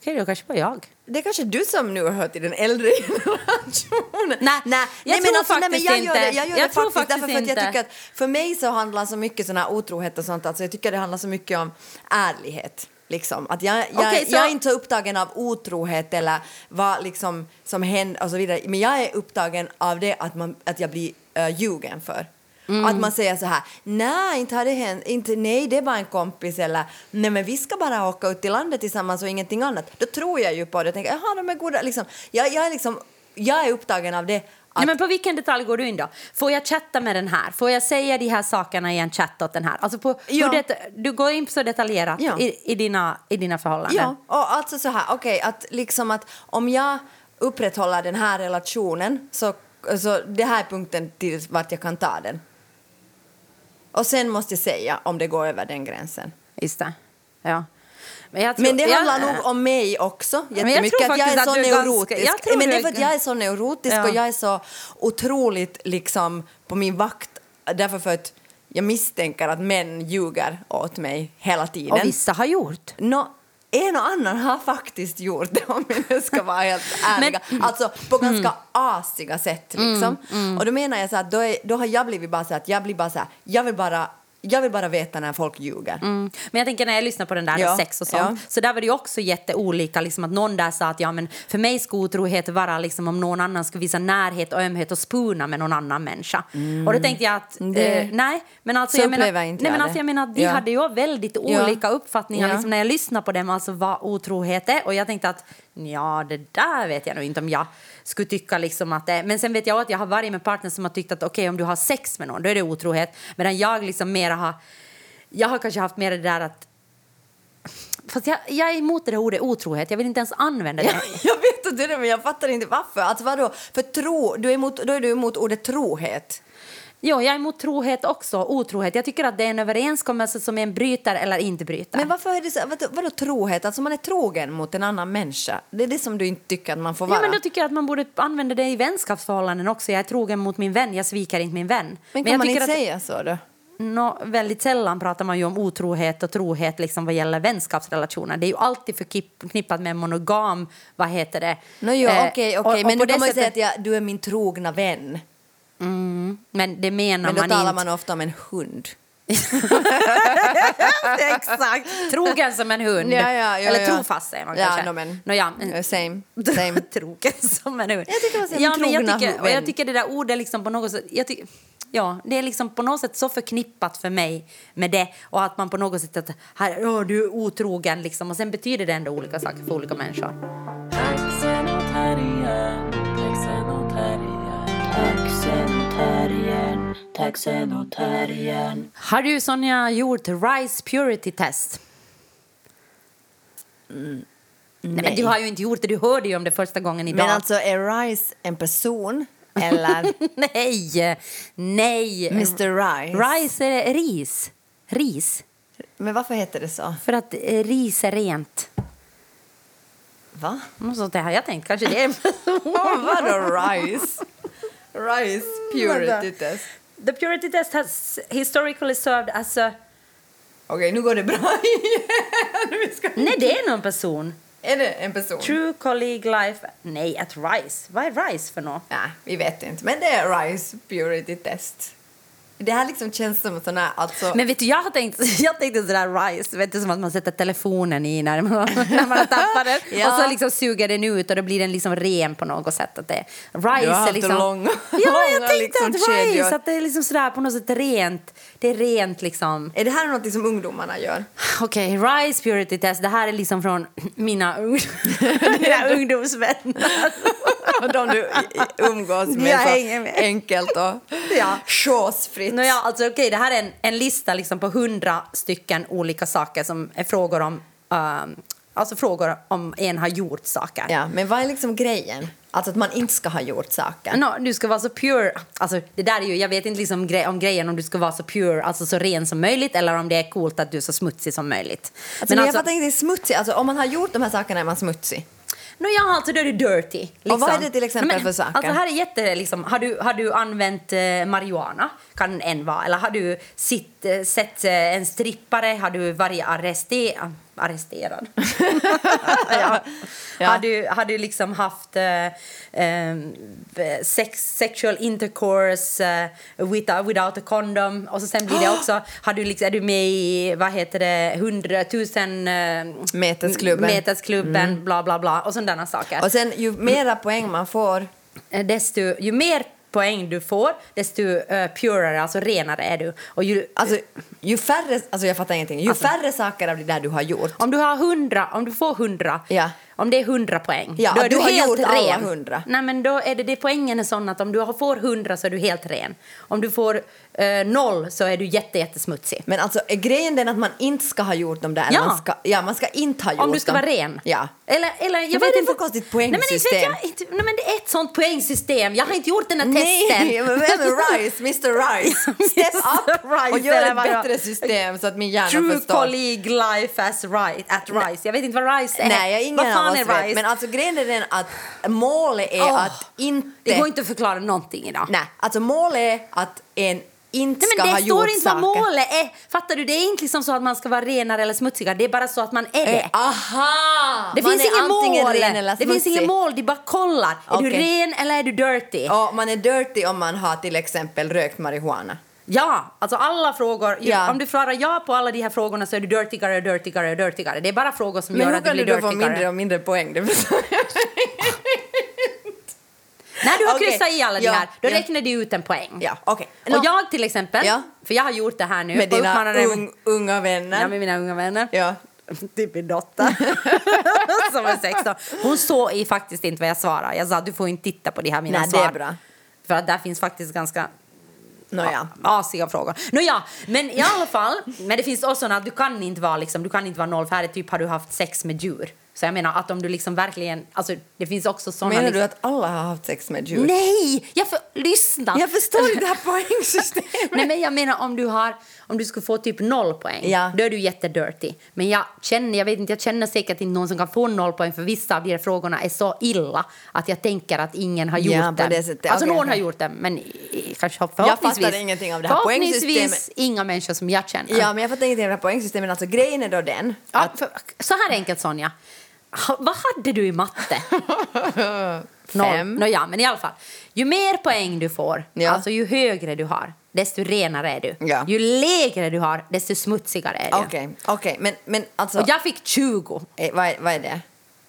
Okej, då kanske bara jag. Det är kanske du som nu har hört till den äldre <laughs> generationen. Nej, nej, jag nej, tror alltså, nej, men faktiskt jag gör det, inte. jag gör Jag det tror faktiskt, faktiskt därför för jag inte. tycker att för mig så handlar så mycket sån här otrohet och sånt, alltså jag tycker det handlar så mycket om ärlighet. Liksom. Att jag, jag, Okej, så- jag är inte så upptagen av otrohet eller vad liksom som händer och så vidare. Men jag är upptagen av det att, man, att jag blir uh, ljugen för. Mm. Att man säger så här, nej, inte har det hänt, inte, nej, det var en kompis eller nej, men vi ska bara åka ut till landet tillsammans och ingenting annat. Då tror jag ju på det och tänker, jaha, de är goda. Liksom, jag, jag, är liksom, jag är upptagen av det. Att, Nej, men på vilken detalj går du in då? Får jag chatta med den här? Får jag säga de här sakerna i en chatt åt den här? Alltså på, Ja. det, du går in så detaljerat Ja. i, i, dina, i dina förhållanden? Ja, och alltså så här, okej, att liksom att om jag upprätthåller den här relationen så, så det här är punkten till vart jag kan ta den. Och sen måste jag säga om det går över den gränsen. Just det. Ja. Men, jag tror, Men det jag- handlar nog om mig också jag jättemycket. tror att jag är så ganska- neurotisk. jag tror men det är för att jag är så neurotisk Ja. och jag är så otroligt liksom på min vakt. Därför för att jag misstänker att män ljuger åt mig hela tiden. Och vissa har gjort. Nå, en och annan har faktiskt gjort det <laughs> om vi nu ska vara helt ärliga. Men- alltså på ganska asiga sätt liksom. Och då menar jag så att då, är, då har jag blivit bara så att jag blir bara så här, jag vill bara, jag vill bara veta när folk ljuger. Mm. Men jag tänker när jag lyssnar på den där Ja, sex och sånt, ja. så där var det ju också jätteolika. Liksom att någon där sa att ja, men för mig ska otrohet vara liksom om någon annan ska visa närhet och ömhet och spuna med någon annan människa. Och då tänkte jag att Mm. Det- eh, nej, men alltså Så jag menar, nej, men alltså jag menar att de Ja. hade ju väldigt olika uppfattningar liksom, när jag lyssnar på dem, alltså vad otrohet är. Och jag tänkte att ja, det där vet jag nog inte om jag skulle tycka liksom att det Men sen vet jag att jag har varit med partner som har tyckt att okej okay, om du har sex med någon då är det otrohet. Medan jag liksom mera har jag har kanske haft mer det där att... Fast jag, jag är emot det där ordet otrohet. Jag vill inte ens använda det. Ja, <laughs> jag vet inte det, men jag fattar inte varför. Alltså vadå? För tro, du är emot, då är du emot ordet trohet. Jo, jag är emot trohet också. Otrohet. Jag tycker att det är en överenskommelse som en bryter eller inte bryter. Men varför är det så, vadå, vadå trohet? Alltså man är trogen mot en annan människa. Det är det som du inte tycker att man får vara. Ja, men då tycker jag att man borde använda det i vänskapsförhållanden också. Jag är trogen mot min vän, jag sviker inte min vän. men kan jag man inte att, säga så då? Nå, väldigt sällan pratar man ju om otrohet och trohet liksom vad gäller vänskapsrelationer. Det är ju alltid förknippat med monogam, vad heter det? No, jo, Eh, okej, och- okej, och men kan det man ju säga sättet- att jag, du är min trogna vän. Mm, men det menar Men då man talar inte. man ofta om en hund. <laughs> Exakt. Trogen som en hund. Ja, ja, ja, Eller ja. trofast säger man Ja, kanske. no, men- Nå, ja. Eh, Same. <laughs> Same. Trogen som en hund. Jag tycker man säger ja, en men jag tycker, och jag tycker det där ordet liksom på något sätt... Jag ty, ja, det är liksom på något sätt så förknippat för mig med det. Och att man på något sätt... Att, här, du är otrogen liksom. Och sen betyder det ändå olika saker för olika människor. Taxen och terriern, taxen och terriern. Har du, Sonja, gjort Rice Purity Test? Nej. men du har ju inte gjort det. Du hörde ju om det första gången idag. Men alltså är Rice en person Eller <laughs> nej, nej. Mr Rice. Rice är ris. Ris. Men varför heter det så? För att eh, ris är rent. Va? Något sånt där har jag tänkt. Kanske det är en <laughs> Vadå rice? Rice purity test. The purity test has historically served as a... Okej, nu går det bra <laughs> igen. Nej, det är någon person. Är det en person? True colleague life... Nej, att Rice. Vad är Rice för något? Nej, vi vet inte. Men det är rice purity test. Det här liksom känns som sån här, alltså... Men vet du, jag har tänkt, <laughs> jag tänkte sådär rice, vet du, som att man sätter telefonen i när man, <laughs> när man har tappat den. Ja. Och så liksom suger den ut och då blir den liksom ren på något sätt. Att det, rice Du har haft är liksom... långa- <laughs> ja, jag långa tänkte liksom att rice, kedjor. att det är liksom sådär på något sätt rent. Det är rent liksom. Är det här något som ungdomarna gör? <sighs> Okej, rice purity test, det här är liksom från <clears throat> mina, ung, mina ungdomsvänner. De du umgås med Jag så med. enkelt och Ja. chosefritt. Nåja, alltså, okej, det här är en, en lista liksom på hundra stycken olika saker som är frågor om, ehm, alltså frågor om en har gjort saker. Ja, men vad är liksom grejen? Alltså att man inte ska ha gjort saker. No, du ska vara så pure. Alltså, det där är ju, jag vet inte liksom gre om grejen om du ska vara så pure, alltså så ren som möjligt eller om det är coolt att du är så smutsig som möjligt. Alltså, men jag fattar inte, smutsig. Alltså, om man har gjort de här sakerna är man smutsig. No, ja, alltså då är du dirty. Liksom. Och vad är det till exempel för saker? Alltså här är jätte, liksom, har, du, har du använt eh, marijuana? Kan en vara. Eller har du sitt, eh, sett eh, en strippare? Har du varit arrester, arresterad? <laughs> ja. Ja. Har, du, har du liksom haft eh, eh, sex, sexual intercourse eh, without, without a condom? Och så sen blir det <gasps> också, har du liksom, är du med i, vad heter det, hundratusen eh, Metersklubben. metersklubben, bla bla bla och sådana saker. Och sen ju mera poäng man får, Eh, desto, ju mer poäng du får, desto uh, purare, alltså renare är du. Och ju, alltså ju färre, alltså jag fattar ingenting, ju Alltså- färre saker av det där du har gjort. om du har 100, om du får 100, Ja. om det är 100 poäng, Ja, då är du, du har helt ren. alla 100. Nej, men då är det, det poängen är sån att om du får 100 så är du helt ren. Om du får eh, noll så är du jätte, jättesmutsig. Men alltså är grejen den att man inte ska ha gjort dem där? Ja. Man ska, ja, man ska inte ha gjort Om du ska dem. vara ren. Ja. Eller, eller, jag Men vad vet inte, för konstigt Nej, men inte vet poängsystem? jag, inte, nej, men det är ett sånt poängsystem. Jag har inte gjort den här Nej, testen. <laughs> är Rice? Mr Rice. <laughs> Step up Rice, och gör ett vad jag- bättre system så att min hjärna True förstår. colleague life as right, at Rice. Jag vet inte vad Rice är. Nej, jag ingen vad fan är vet. Rice? Men alltså grejen är den att målet är Åh, att inte... Det går inte att förklara någonting idag. Nej, alltså målet är att en inte Nej, ska men ha det gjort står inte saker. vad målet är. Fattar du? Det är inte liksom så att man ska vara renare eller smutsigare. Det är bara så att man är det. Eh, aha! Det man finns inget mål. ren eller det finns inget mål. De bara kollar. Är du ren eller är du dirty? Och man är dirty om man har till exempel rökt marijuana. Ja, alltså alla frågor. Ja. Om du svarar ja på alla de här frågorna så är du dirtigare, dirtigare, dirtigare. Det är bara frågor som Men gör hur att du kan blir du då få dirtigare. mindre och mindre poäng? Det. När du har <laughs> Okej. kryssat i alla Ja, de här, då ja. räknar du ut en poäng. Ja, okej. Och jag till exempel, Ja. för jag har gjort det här nu. Med dina ung, unga vänner. Ja, med mina unga vänner. Ja. <laughs> Typ min dotter <laughs> som är 16. Hon såg faktiskt inte vad jag svarade. Jag sa du får inte titta på de här mina Nej, det svar. är bra. För att där finns faktiskt ganska Nåja. asiga frågor. Nåja, men i alla fall. Men det finns också att du kan inte vara liksom, du kan inte vara nollfärdig. Typ har du haft sex med djur. Så jag menar att om du liksom verkligen, alltså det finns också såna. Menar liksom, du att alla har haft sex med djur? Nej! Jag för, lyssna! Jag förstår inte det här poängsystemet. <laughs> Nej, men jag menar om du har om du skulle få typ noll poäng, Ja. då är du jättedirty. Men jag känner, jag vet inte, jag känner säkert inte någon som kan få noll poäng för vissa av de här frågorna är så illa att jag tänker att ingen har gjort Ja, dem. sättet. Alltså Okej, någon har gjort dem, men kanske förhoppningsvis. fattar ingenting av det här Förhoppningsvis poängsystemet. inga människor som jag känner. Ja, men jag fattar ingenting av det här poängsystemet. Alltså grejen är då den Ja, att... för, så här enkelt Sonja. Ha, vad hade du i matte? <laughs> Fem. Nå, ja, men i alla fall. Ju mer poäng du får, Ja. alltså ju högre du har, desto renare är du. Ja. Ju lägre du har, desto smutsigare är du. Okej, okej. Men, men alltså... Och jag fick 20. Eh, vad, vad är det?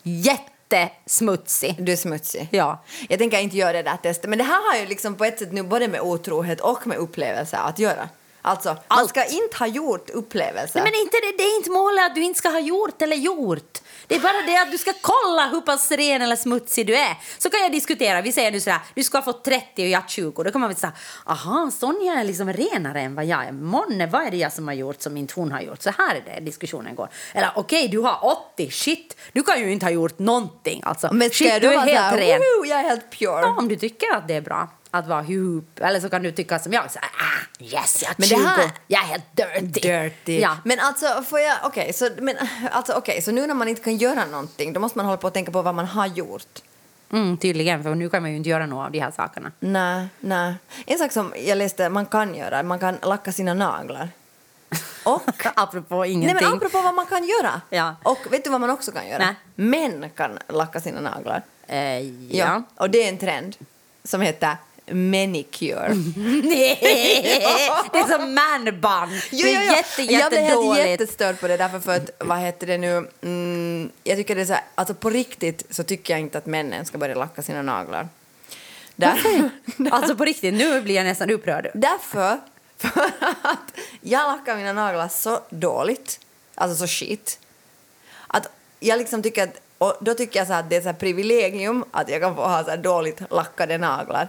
Jättesmutsig. Du är smutsig. Ja. Jag tänker inte göra det där testet. Men det här har ju liksom på ett sätt nu både med otrohet och med upplevelser att göra. Alltså, man Allt. ska inte ha gjort upplevelser. Nej, men inte, det är inte målet att du inte ska ha gjort eller gjort. Det är bara det att du ska kolla hur pass ren eller smutsig du är. Så kan jag diskutera. Vi säger nu sådär, du ska fått 30 och jag 20. Då kan man väl säga, aha, Sonja är liksom renare än vad jag är. Månne, vad är det jag som har gjort som inte hon har gjort? Så här är det diskussionen går. Eller okej, du har 80, shit, du kan ju inte ha gjort någonting. Alltså, Men ska shit, du är helt ren. "Woho, jag är helt pure? Ja, om du tycker att det är bra att vara hup. Eller så kan du tycka som jag, så här, ah, yes, jag är Men 20, det här- jag är helt dirty. Dirty. Ja. Men alltså, får jag, okej, så, men, alltså, okej, så nu när man inte kan göra någonting, då måste man hålla på att tänka på vad man har gjort. Mm, tydligen, för nu kan man ju inte göra något av de här sakerna. Nej, nej. En sak som jag läste man kan göra, man kan lacka sina naglar. <laughs> Och, Apropå nej ingenting. men apropå vad man kan göra. Ja. Och vet du vad man också kan göra? Nej. Män kan lacka sina naglar. Eh, ja. Och det är en trend som heter manicure. <laughs> Nej, det är som manbun. Det är jätte, Jag blev helt jättedåligt. jättestörd på det därför för att, vad heter det nu, mm, jag tycker det är så här, alltså på riktigt så tycker jag inte att männen ska börja lacka sina naglar. Där, <laughs> Alltså på riktigt, nu blir jag nästan upprörd. därför, <laughs> för att jag lackar mina naglar så dåligt, alltså så shit, att jag liksom tycker att, och då tycker jag så att det är så här privilegium att jag kan få ha så dåligt lackade naglar.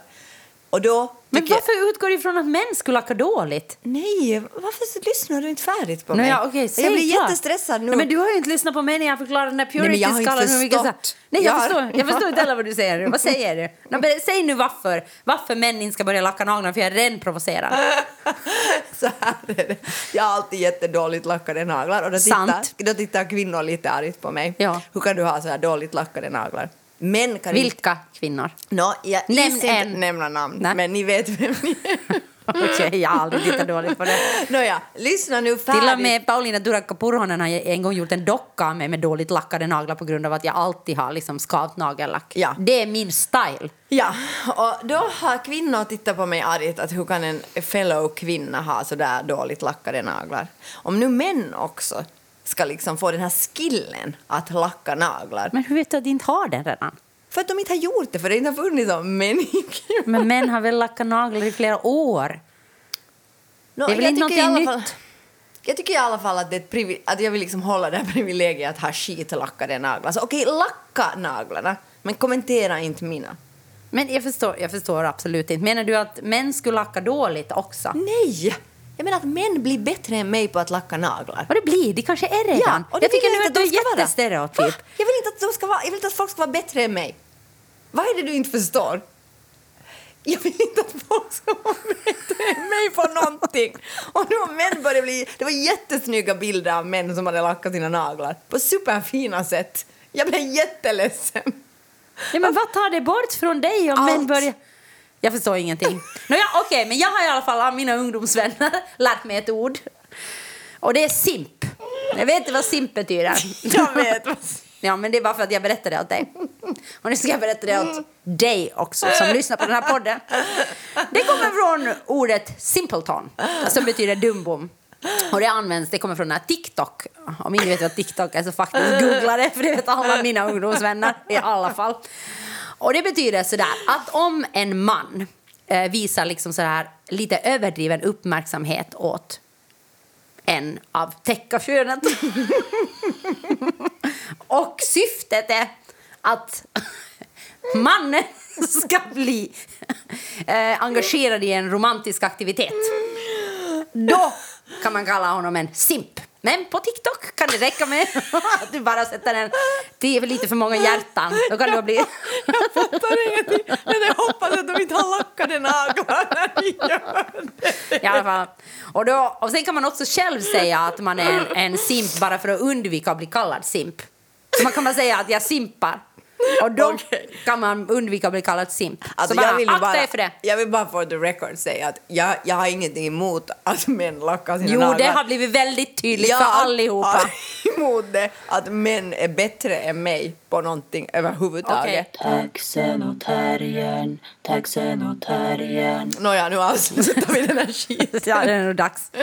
Och då Men tycker jag, varför utgår du ifrån att män skulle lacka dåligt? Nej, varför lyssnar du inte färdigt på Nej, mig? okej, säg jag blir klart. jättestressad nu. Nej, men du har ju inte lyssnat på mig när jag förklarar den jag har inte purity-skalan. mycket så- förstått. Nej, jag, Jag har- förstår, jag förstår inte heller vad du säger. Vad <laughs> säger du? Nej, men Säg nu varför. Varför män inte ska börja lacka naglarna, för jag är redan provocerad. <laughs> så här är det. Jag har alltid jättedåligt lackade naglar och då tittar, Sant. då tittar kvinnor lite argt på mig. Ja. Hur kan du ha så här dåligt lackade naglar? Män kan inte... Vilka kvinnor? Nå, jag Nämn gissar en. inte nämna namn, Nej. men ni vet vem ni är. <laughs> Okej, jag har aldrig tittat dåligt på det. Nåja, lyssna nu färdigt. Till och med Pauliina Durakka Purhonen har en gång gjort en docka av mig med dåligt lackade naglar på grund av att jag alltid har liksom skavt nagellack. Ja. Det är min style. Ja, och då har kvinnor tittat på mig argt att hur kan en fellow kvinna ha så där dåligt lackade naglar? Om nu män också ska liksom få den här skillen att lacka naglar. Men hur vet du att de inte har den redan? För att de inte har gjort det, för det inte har funnits som människor. Men män har väl lackat naglar i flera år? Nå, Det är väl inte någonting nytt? Jag tycker i alla fall att, det är att jag vill liksom hålla det här <laughs> privilegiet att ha skitlackade naglar. Så okej, lacka naglarna, men kommentera inte mina. Men jag förstår, jag förstår absolut inte. Menar du att män skulle lacka dåligt också? Nej! Jag menar att män blir bättre än mig på att lacka naglar. Vad det blir, det kanske är redan. och det jag tycker nu inte att du är de jättestereotyp. Jag vill inte att de ska vara, jag vill inte att folk ska vara bättre än mig. Vad är det du inte förstår? Jag vill inte att folk ska vara bättre än mig på någonting. Och nu har män börjat bli... Det var jättesnygga bilder av män som hade lackat sina naglar på superfina sätt. Jag blev jätteledsen. Ja, men vad tar det bort från dig om män Allt. börjar... Jag förstår ingenting. <laughs> Nåja, okej, men jag har i alla fall av mina ungdomsvänner <laughs> lärt mig ett ord. Och det är simp. Jag vet inte vad simp betyder. <laughs> Jag vet vad... Ja, men det är bara för att jag berättade det åt dig. Och nu ska jag berätta det åt dig också som lyssnar på den här podden. Det kommer från ordet simpleton som betyder dumbom. Och det används, det kommer från den här TikTok. Om ingen vet vad TikTok är så faktiskt googla det för det vet alla mina ungdomsvänner i alla fall. Och det betyder sådär att om en man eh, visar liksom sådär lite överdriven uppmärksamhet åt en av täckarkönet <laughs> och syftet är att mannen ska bli eh, engagerad i en romantisk aktivitet. Då kan man kalla honom en simp. Men på TikTok kan det räcka med <laughs> att du bara sätter en... Det är väl lite för många hjärtan. Då kan du bli... <laughs> fattar ingenting. Men jag hoppas att de inte har lackade naglar när ni gör det. I alla fall. Och, då, och sen kan man också själv säga att man är en, en simp bara för att undvika att bli kallad simp. Så man kan bara säga att jag simpar. Och då <laughs> Okej. kan man undvika att bli kallad simp. Alltså, så bara jag, vill akta bara, er för det. jag vill bara for the record säga att jag, jag har ingenting emot att män lackar sina Jo, naglar. det har blivit väldigt tydligt Jag för allihopa. har <laughs> emot det att män är bättre än mig på någonting överhuvudtaget. Taxen och terriern, taxen och terriern. Nåja, nu avslutar vi den här skiten. Ja, det är nog dags. <laughs>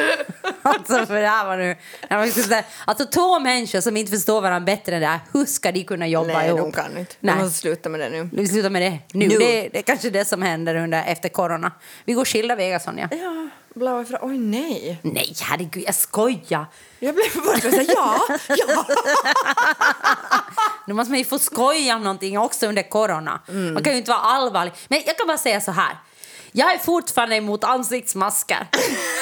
Alltså, för det här var nu... Alltså, två människor som inte förstår varandra bättre än det här, hur ska de kunna jobba Nej, ihop? de kan inte. De Nej. måste sluta med det nu. Vi slutar med det nu. Nu. Det, det är kanske det som händer under, efter corona. Vi går skilda vägar, Sonja. Ja, blåa fra... Oj, nej. Nej, herregud, jag skojar. Jag blev så här, ja, <laughs> ja. Nu måste man ju få skoja om någonting också under corona. Mm. Man kan ju inte vara allvarlig. Men jag kan bara säga så här. Jag är fortfarande emot ansiktsmasker.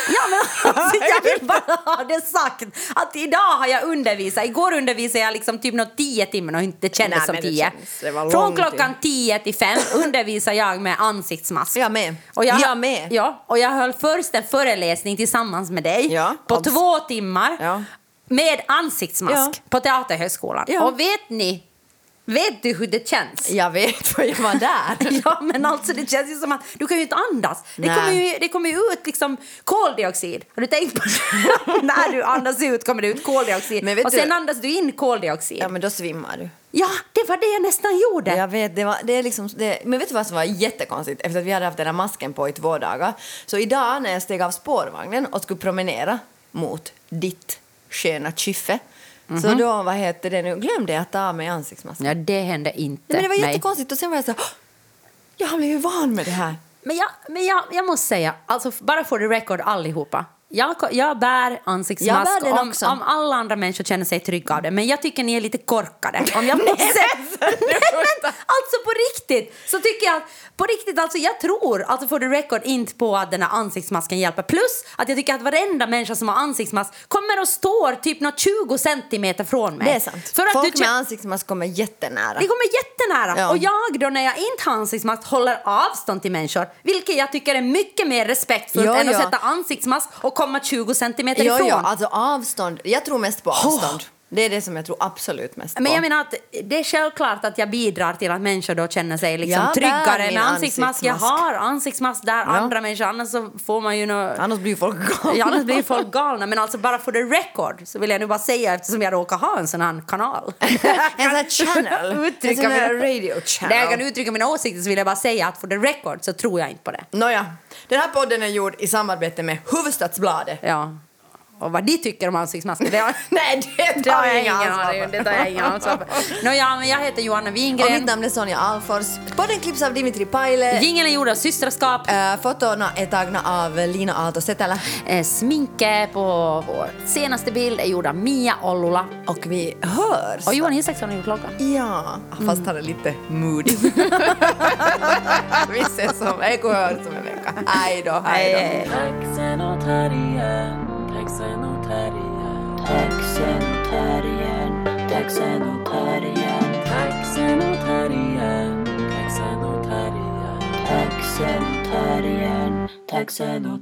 ja, men <laughs> alltså, jag vill bara ha det sagt. Att idag har jag undervisat. Igår undervisade jag liksom typ något tio timmar och inte kändes Nej, som tio. känns- Från klockan tio till fem <laughs> undervisar jag med ansiktsmask. Jag med. Och jag, Jag med. Ja, och jag höll först en föreläsning tillsammans med dig Ja, på abs- två timmar Ja. med ansiktsmask Ja. på Teaterhögskolan. Och vet ni, vet du hur det känns? Jag vet, för jag var där. <laughs> Ja, men alltså det känns ju som att du kan ju inte andas. Det Nej. kommer, ju, det kommer ju ut liksom koldioxid. Har du tänkt på det? <laughs> När du andas ut kommer det ut koldioxid. Men vet och sen du- andas du in koldioxid. Ja, Ja, men då svimmar du. det var det jag nästan gjorde. Jag vet, det var, det är liksom, det, men vet du vad som var jättekonstigt? Efter att vi hade haft den här masken på i två dagar. Så idag när jag steg av spårvagnen och skulle promenera mot ditt sköna kyffe. Så då, vad heter det nu, glömde jag ta av mig ansiktsmasken. Ja, det hände inte Nej, men det var mig. jättekonstigt och sen var jag så här, "Åh, jag har blivit van med det här. Men, jag, men jag, jag måste säga, alltså bara för the record allihopa. Jag, jag bär ansiktsmask Jag bär om, om alla andra människor känner sig trygga av det. Men jag tycker ni är lite korkade. Om jag <laughs> måste <laughs> alltså på riktigt så tycker jag på riktigt, alltså jag tror, alltså för the record, inte på att den här ansiktsmasken hjälper. Plus att jag tycker att varenda människa som har ansiktsmask kommer och står typ något 20 centimeter från mig. Det är sant. För att Folk du med ansiktsmask kommer jättenära. det kommer jättenära. Ja. Och jag då när jag inte har ansiktsmask håller avstånd till människor. Vilket jag tycker är mycket mer respektfullt Ja, än att ja. sätta ansiktsmask och komma 20 centimeter ifrån. jo, alltså avstånd. Jag tror mest på avstånd. Det är det som jag tror absolut mest på. Men jag menar att det är självklart att jag bidrar till att människor då känner sig liksom bär tryggare med ansiktsmask. Jag har ansiktsmask där andra människor, annars så får man ju nå... Annars blir folk galna. Ja, annars blir folk galna. Men alltså bara för the record så vill jag nu bara säga eftersom jag råkar ha en sån här kanal. <laughs> En sån här channel. <laughs> Uttrycka en sån här radio channel. Där jag kan uttrycka mina åsikter så vill jag bara säga att för the record så tror jag inte på det. Nåja, den här podden är gjord i samarbete med Hufvudstadsbladet. Ja. Och vad de tycker om ansiktsmasker, det har, <laughs> Nej, det det har tar jag ingen aning om. Det tar jag ingen ansvar för. Nåja, men jag heter Johanna Och mitt Wingren. namn är Sonja Alfors. Podden klipps av Dimitri Paile. Jingeln är gjord av Systraskap. Uh, fotona är tagna av Lina Aalto Setälä. Eh, Sminke på vår senaste bild är gjord av Mia Ollula. Och vi hörs. Och Johan Isaksson har gjort loggan. Ja, fast han är lite moody. <laughs> vi ses om, Eko hörs om en vecka. Hej då, hej då. Taxen och terriern, taxen och terriern. Taxen